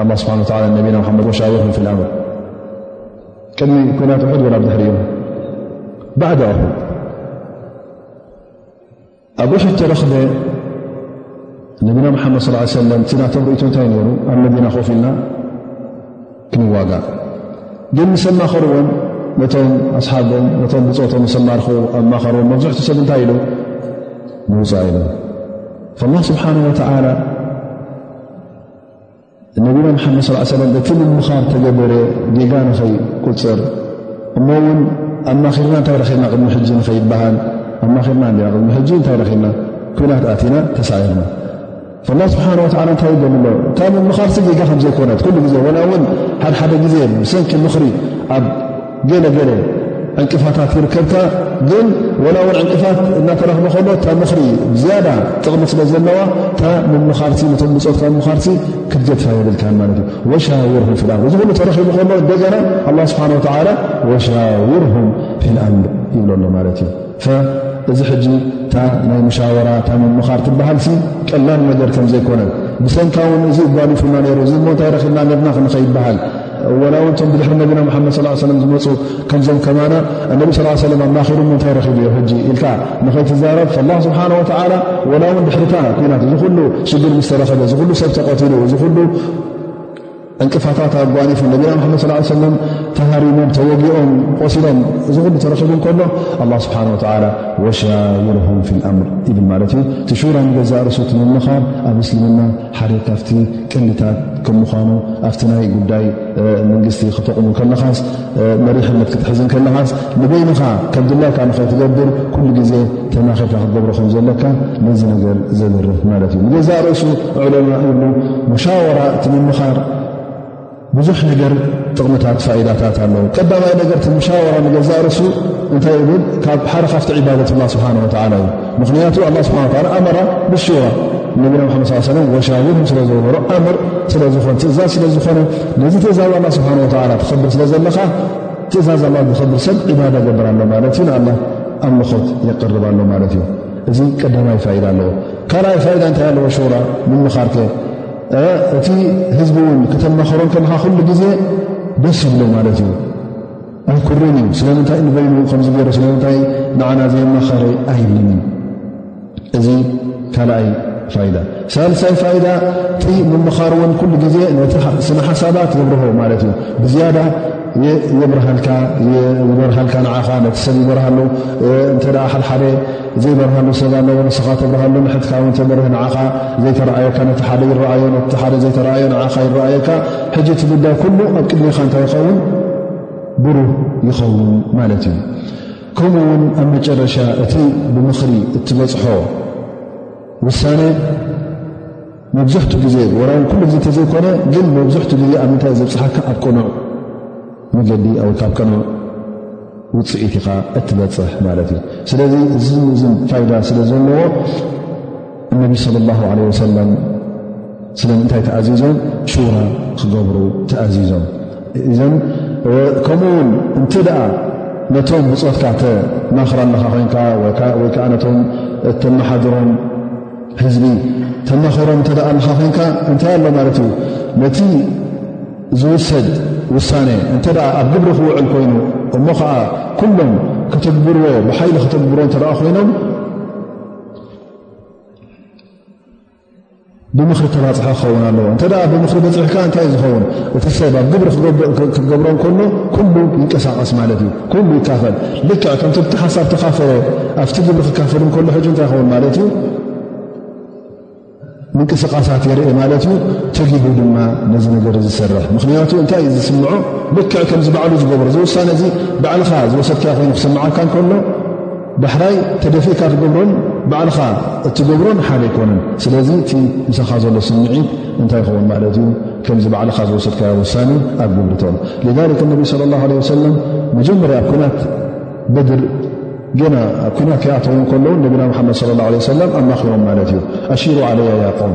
ኣላ ስብሓን ወላ ነቢና ሓመድ ወሻውርም ፊ ልኣምር ቅድሚ ኩናት ሑድ ወላ ብድሕሪ እዮም ባዕዳ ሑድ ኣብ ሑድ ተረኽበ ነቢና ሓመድ ስ ሰለም እቲ ናቶም ርእቶ እንታይ ነይሩ ኣብ መዲና ኮፍ ኢልና ክንዋጋ ግን ምስ ኣማኸርዎም ነቶም ኣስሓቦም ነቶም ብፆቶም ምስ ኣማርኹ ኣማኸርዎም መብዝሕቲ ሰብ እንታይ ኢሉ ንውፃእ ኢሎም ላ ስብሓን ወላ ነቢና መሓመድ ስ ሰለም እቲ ምምኻር ተገበረ ጌጋ ንኸይቁፅር እሞ እውን ኣማኺርና እንታይ ረኺብና ቅድሚ ሕጂ ንኸይበሃል ኣማኺርና ና ቅድሚ ሕጂ እንታይ ረኺብና ኩናት ኣቲና ተሳዒርና ላ ስብሓን ወላ እንታይ ይገምሎ እታ ምምኻርሲ ጌጋ ከምዘይኮነት ኩሉ ግዜ ወላ እውን ሓደሓደ ግዜ ብሰንኪ ምኽሪ ኣብ ገለ ገለ ዕንቅፋታት ይርከብካ ግን ወላ ውን ዕንቅፋት እናተረኽበ ከሎ እታ ምኽሪ ዝያዳ ጥቕሚ ስለ ዘለዋ እታ ምምኻር ነቶም ብፆት ካብ ምኻር ክትገድፋ የብልካን ማለት እዩ ወሻውርሁም ፊ ኣምር እዚ ኩሉ ተረኺቡ ከሎ እንደገና ኣላ ስብሓን ወተዓላ ወሻውርሁም ፊ ልኣምር ይብሎ ኣሎ ማለት እዩ እዚ ሕጂ እታ ናይ መሻወራ እታ ምምኻር ትበሃል ሲ ቀላል ነገር ከም ዘይኮነን ብሰንካ ውን እዚ እጓሊፉና ነይሩ እዚ ሞ እንታይ ረኺብና ነርና ክንኸይበሃል ወላ ውን ቶም ብድሕሪ ነቢና ሓመድ ስ ሰለ ዝመፁ ከምዞም ከማና ኣነቢ ስ ሰለ ኣማኪሩ ምንታይ ረኪቡ ዮ ሕጂ ኢልካ ንኸይትዛረብ ላ ስብሓን ወላ ወላ ውን ድሕሪታ ኩናት እዚ ኩሉ ሽግር ምስ ተረኸበ እዚ ኩሉ ሰብ ተቐትሉ እዚ ኩሉ ዕንቅፋታት ኣጓኒፉ ነቢና ሓመድ ስ ሰለም ተሃሪሞም ተወጊኦም ቆሲሎም እዚ ኩሉ ተረኪቡ ከሎ ኣላ ስብሓን ወላ ወሻውርም ፊ ልኣምር ይብል ማለት እዩ እቲ ሹራ ንገዛእ ርእሱ ትምምኻር ኣብ ምስልምና ሓደ ካብቲ ቀንዲታት ከም ምዃኑ ኣብቲ ናይ ጉዳይ መንግስቲ ክተቕሙ ከለኻስ መሪሕነት ክትሕዝን ከለኻስ ንበይንኻ ከም ድላይካ ንኸይትገብር ኩሉ ግዜ ተናኺካ ክትገብሮ ከም ዘለካ ነዚ ነገር ዘብርህ ማለት እዩ ንገዛእ ርእሱ ዕለማ ይብሉ መሻወራ እቲ ምምኻር ብዙሕ ነገር ጥቕምታት ፋኢዳታት ኣለዉ ቀዳማይ ነገር ትምሻወራ ንገዛእ ርሱ እንታይ ይብል ካብ ሓደ ካብቲ ዕባደት ላ ስብሓን ወላ እዩ ምክንያቱ ኣላ ስብሓን ላ ኣመራ ብሽራ ነቢና ሓመድ ስ ሰለም ወሻውርም ስለ ዝነበሮ ኣምር ስለ ዝኾነ ትእዛዝ ስለ ዝኾነ ነዚ ትእዛዝ ኣላ ስብሓን ወላ ትኸብር ስለ ዘለኻ ትእዛዝ ኣላ ዝኸብር ሰብ ዕባዳ ገብር ኣሎ ማለት እዩ ንኣላ ኣምልኾት የቅርብ ኣሎ ማለት እዩ እዚ ቀዳማይ ፋኢዳ ኣለዎ ካልኣይ ፋኢዳ እንታይ ኣለዎ ሹራ ምምኻርከ እቲ ህዝቢ እውን ክተማኸሮ ከለካ ኩሉ ግዜ ደስ ይብሎ ማለት እዩ ኣይኩርን እዩ ስለምንታይ ንበይኑ ከምዝገይረ ስለምንታይ ንዓና ዘየማኸረ ኣይብልን እዩ እዚ ካልኣይ ፋይዳ ሳልሳይ ፋይዳ እቲ ምምኻር እውን ኩሉ ግዜ ነቲ ስነ ሓሳባት የብርሆ ማለት እዩ ብዝያዳ የብርሃልካ ይበርሃልካ ንዓኻ ነቲ ሰብ ይበርሃሉ እንተ ሓደሓደ ዘይበርሃሉ ሰብ ኣለዎ ንስኻ ተብርሃሉ ንሕትካ ውን ተብርህ ንዓኻ ዘይተረኣየካ ነቲ ሓደ ይረኣዮ ነቲ ሓደ ዘይተረኣዮ ንዓኻ ይረኣየካ ሕጂ እቲ ጉዳይ ኩሉ ኣብ ቅድሜኻ እንታይ ይኸውን ብሩህ ይኸውን ማለት እዩ ከምኡ ውን ኣብ መጨረሻ እቲ ብምኽሪ እትበፅሖ ውሳነ መብዝሕቱ ግዜ ወላውን ኩሉ ግዜ እተዘይኮነ ግን መብዝሕቱ ግዜ ኣብ ምንታይ ዘብፅሓካ ኣብ ቅኑዕ መገዲ ኣው ካብ ቅኑዕ ውፅኢት ኢኻ እትበፅሕ ማለት እዩ ስለዚ እዝን እዝን ፋይዳ ስለ ዘለዎ እነቢ ስለ ላሁ ለ ወሰለም ስለምንታይ ተኣዚዞም ሹራ ክገብሩ ተኣዚዞም እዘን ከምኡ ውን እንተ ደኣ ነቶም ብፆትካ ተማኽራ ኣለኻ ኮይንካ ወይ ከዓ ነቶም እተመሓድሮም ህዝቢ ተማኸሮም እተ ኣልኻ ኮንካ እንታይ ኣሎ ማለት እዩ ነቲ ዝውሰድ ውሳነ እንተ ኣብ ግብሪ ክውዕል ኮይኑ እሞ ከዓ ኩሎም ክተግብርዎ ብሓይሊ ክተግብርዎ እተ ኮይኖም ብምኽሪ ተባፅሐ ክኸውን ኣለዎ እንተ ብምኽሪ በፅሕካ እንታይ ዝኸውን እቲ ሰብ ኣብ ግብሪ ክትገብሮም ከሎ ኩሉ ይንቀሳቀስ ማለት እዩ ኩሉ ይካፈል ልክዕ ከምቲ ብቲ ሓሳብ ተካፈለ ኣብቲ ግብሪ ክካፈል እንከሎ ሕጂ እንታይ ይኸውን ማለት እዩ ምንቅስቃሳት የርኢ ማለት እዩ ተጊቡ ድማ ነዚ ነገር ዝሰርሕ ምክንያቱ እንታይ እዩ ዝስምዖ ልክዕ ከምዚ ባዕሉ ዝገብሮ ዝውሳነ እዚ ባዕልካ ዝወሰድካ ኮይኑ ክስምዓካ ከሎ ዳሕራይ ተደፊእካ ትገብሮን ባዕልኻ እትገብሮን ሓደ ኣይኮነን ስለዚ እቲ ምሳኻ ዘሎ ስምዒት እንታይ ይኸውን ማለት እዩ ከምዚ ባዕልኻ ዝወሰድካዮ ውሳኒ ኣብ ግብርቶም ሊክ ነቢ ስለ ላ ለ ወሰለም መጀመርያ ኣብ ኩናት በድር ገና ኣብ ኩናት ከይኣተውን ከለዉ ነቢና ሓመድ ለ ላ ለ ሰለም ኣማኪሮም ማለት እዩ ኣሽሩ ዓለያ ያቆም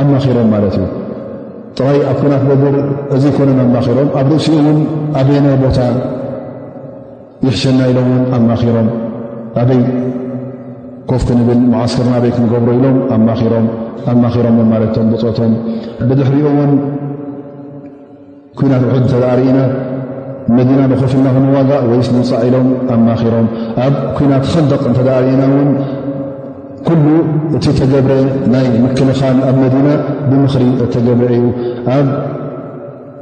ኣማኺሮም ማለት እዩ ጥራይ ኣብ ኩናት በድር እዚ ኮነን ኣማኺሮም ኣብ ርእሲኡ እውን ኣበየናይ ቦታ ይሕሸና ኢሎም እውን ኣማኺሮም ኣበይ ኮፍ ክንብል መዓስከርና ኣበይ ክንገብሮ ኢሎም ኣማኺሮም ኣማኺሮም ማለትቶም ብፆቶም ብድሕሪኡ እውን ኩናት ዑድ እተ ርእና መዲና ንኮፍልና ክንዋጋ ወይስ ንውፃእ ኢሎም ኣማኺሮም ኣብ ኩናት ከንደቕ እተ ርእና ውን ኩሉ እቲ እተገብረ ናይ ምክልኻል ኣብ መዲና ብምኽሪ እተገብረ እዩ ኣብ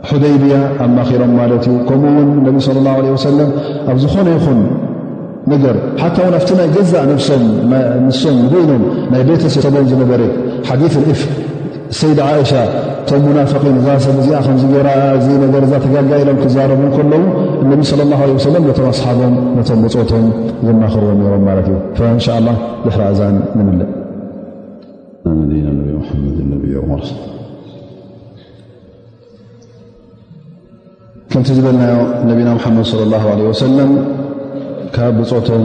ሑደይብያ ኣማኺሮም ማለት እዩ ከምኡ ውን ነቢ ስለ ላሁ ለ ወሰለም ኣብ ዝኾነ ይኹን ነገር ሓታ ውን ኣብቲ ናይ ገዛእ ነፍሶም ንሶም ንበይኖም ናይ ቤተሰቦም ዝነበረ ሓዲ እፍ ሰይድ ዓእሻ እቶም ሙናፍቒን እዛ ሰብ እዚኣ ከምዚ ገራ እዚ ነገር እዛ ተጋጋ ኢሎም ክዛረቡ ከለዉ እነቢ ስለ ላ ለ ሰለም ነቶም ኣስሓቦም ነቶም ብፆቶም ዘማኽርዎም ነሮም ማለት እዩ እንሻ ላ ድሕሪ እዛን ንምልእ መዲና ነቢ ሓመድ ነቢ ር ከምቲ ዝበልናዮ ነቢና ሓመድ ለ ላ ለ ወሰለም ካብ ብፆቶም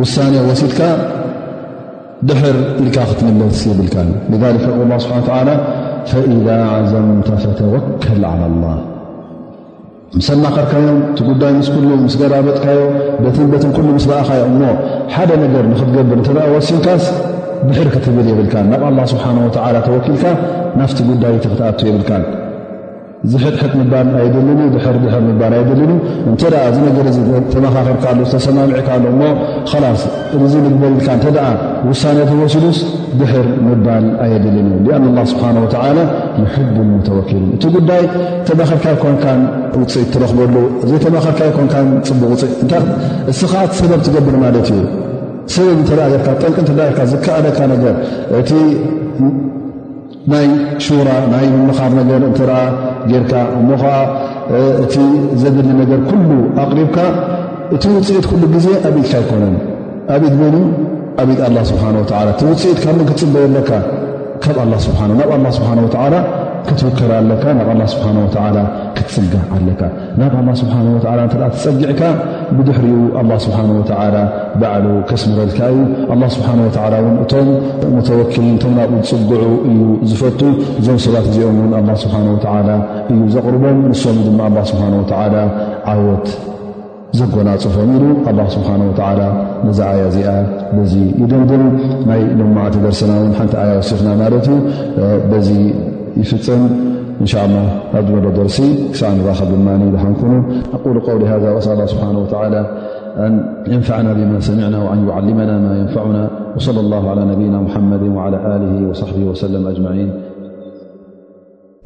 ውሳነ ወሲድካ ድሕር ኢልካ ክትምለስ የብልካ ላ ስብሓ ላ ፈኢዛ ዓዘምተ ፈተወከል ዓላ ላ ምስ ኣማኸርካዮም እቲ ጉዳይ ምስ ኩሉ ምስ ገራበጥካዮ በትን በትን ኩሉ ምስ ረኣኻዮ እሞ ሓደ ነገር ንክትገብር እተ ወሲንካስ ድሕር ክትብል የብልካ ናብ ኣላ ስብሓን ወላ ተወኪልካ ናፍቲ ጉዳይ እቲ ክትኣቱ የብልካ ዝሕጥሕጥ ምባል ኣይድልን እዩ ድሕር ድሕር ምባል ኣይድልን እዩ እንተ እዚ ነገር እዚ ተመኻኺርካሉ ዝተሰማሚዕካሉ እሞ ላስ እዚ ንግበልልካ እተ ውሳነ ተወሲዱስ ድሕር ምባል ኣየድልን እዩ ኣን ላ ስብሓን ወተላ ይሕቡ ሙተወኪል እቲ ጉዳይ ተመኽርካ ይኮንካን ውፅኢት ትረኽበሉ ዘይተመኽርካ ይኮንካን ፅቡቅ ውፅኢት እስኻ ሰበብ ትገብር ማለት እዩ ሰበብ እተ ርካ ጠንቂ እተ ርካ ዝከኣለካ ነገር እቲ ናይ ሹራ ናይ ምምኻር ነገር እተ ጌርካ እሞ ከዓ እቲ ዘድሊ ነገር ኩሉ ኣቕሪብካ እቲ ውፅኢት ኩሉ ግዜ ኣብ ኢድካ ኣይኮነን ኣብ ኢድ መን ኣብ ኢድ ኣላ ስብሓ ወ እቲ ውፅኢት ካብ ምን ክትፅበየ ኣለካ ካብ ኣላ ስብሓ ናብ ኣላ ስብሓን ወተዓላ ክትውከል ኣለካ ናብ ኣላ ስብሓን ወተዓላ ክትፅጋዕ ኣለካ ናብ ኣላ ስብሓን ወላ እተ ተፀጊዕካ ብድሕሪኡ ኣላ ስብሓን ወተላ ባዕሉ ከስምረልካ እዩ ኣላ ስብሓን ወላ እውን እቶም ሙተወክሊን እቶም ናብኡ ዝፅግዑ እዩ ዝፈቱ እዞም ሰባት እዚኦም እውን ኣላ ስብሓን ወተላ እዩ ዘቕርቦም ንሶም ድማ ኣላ ስብሓን ወተላ ዓወት ዘጎናፅፎም ኢሉ ኣላ ስብሓን ወተላ ነዚ ኣያ እዚኣ በዚ ይድምድም ናይ ሎማዕቲ ደርስና እውን ሓንቲ ኣያ ወሲኽና ማለት እዩ በዚ ይፍፅም شاء الله أجمل درسي سن راخر دماني لحنكنو أقول قول هذا وأسأل الله سبحانه وتعالى أن ينفعنا بما سمعنا وأن يعلمنا ما ينفعنا وصلى الله على نبينا محمد وعلى آله وصحبه وسلم أجمعين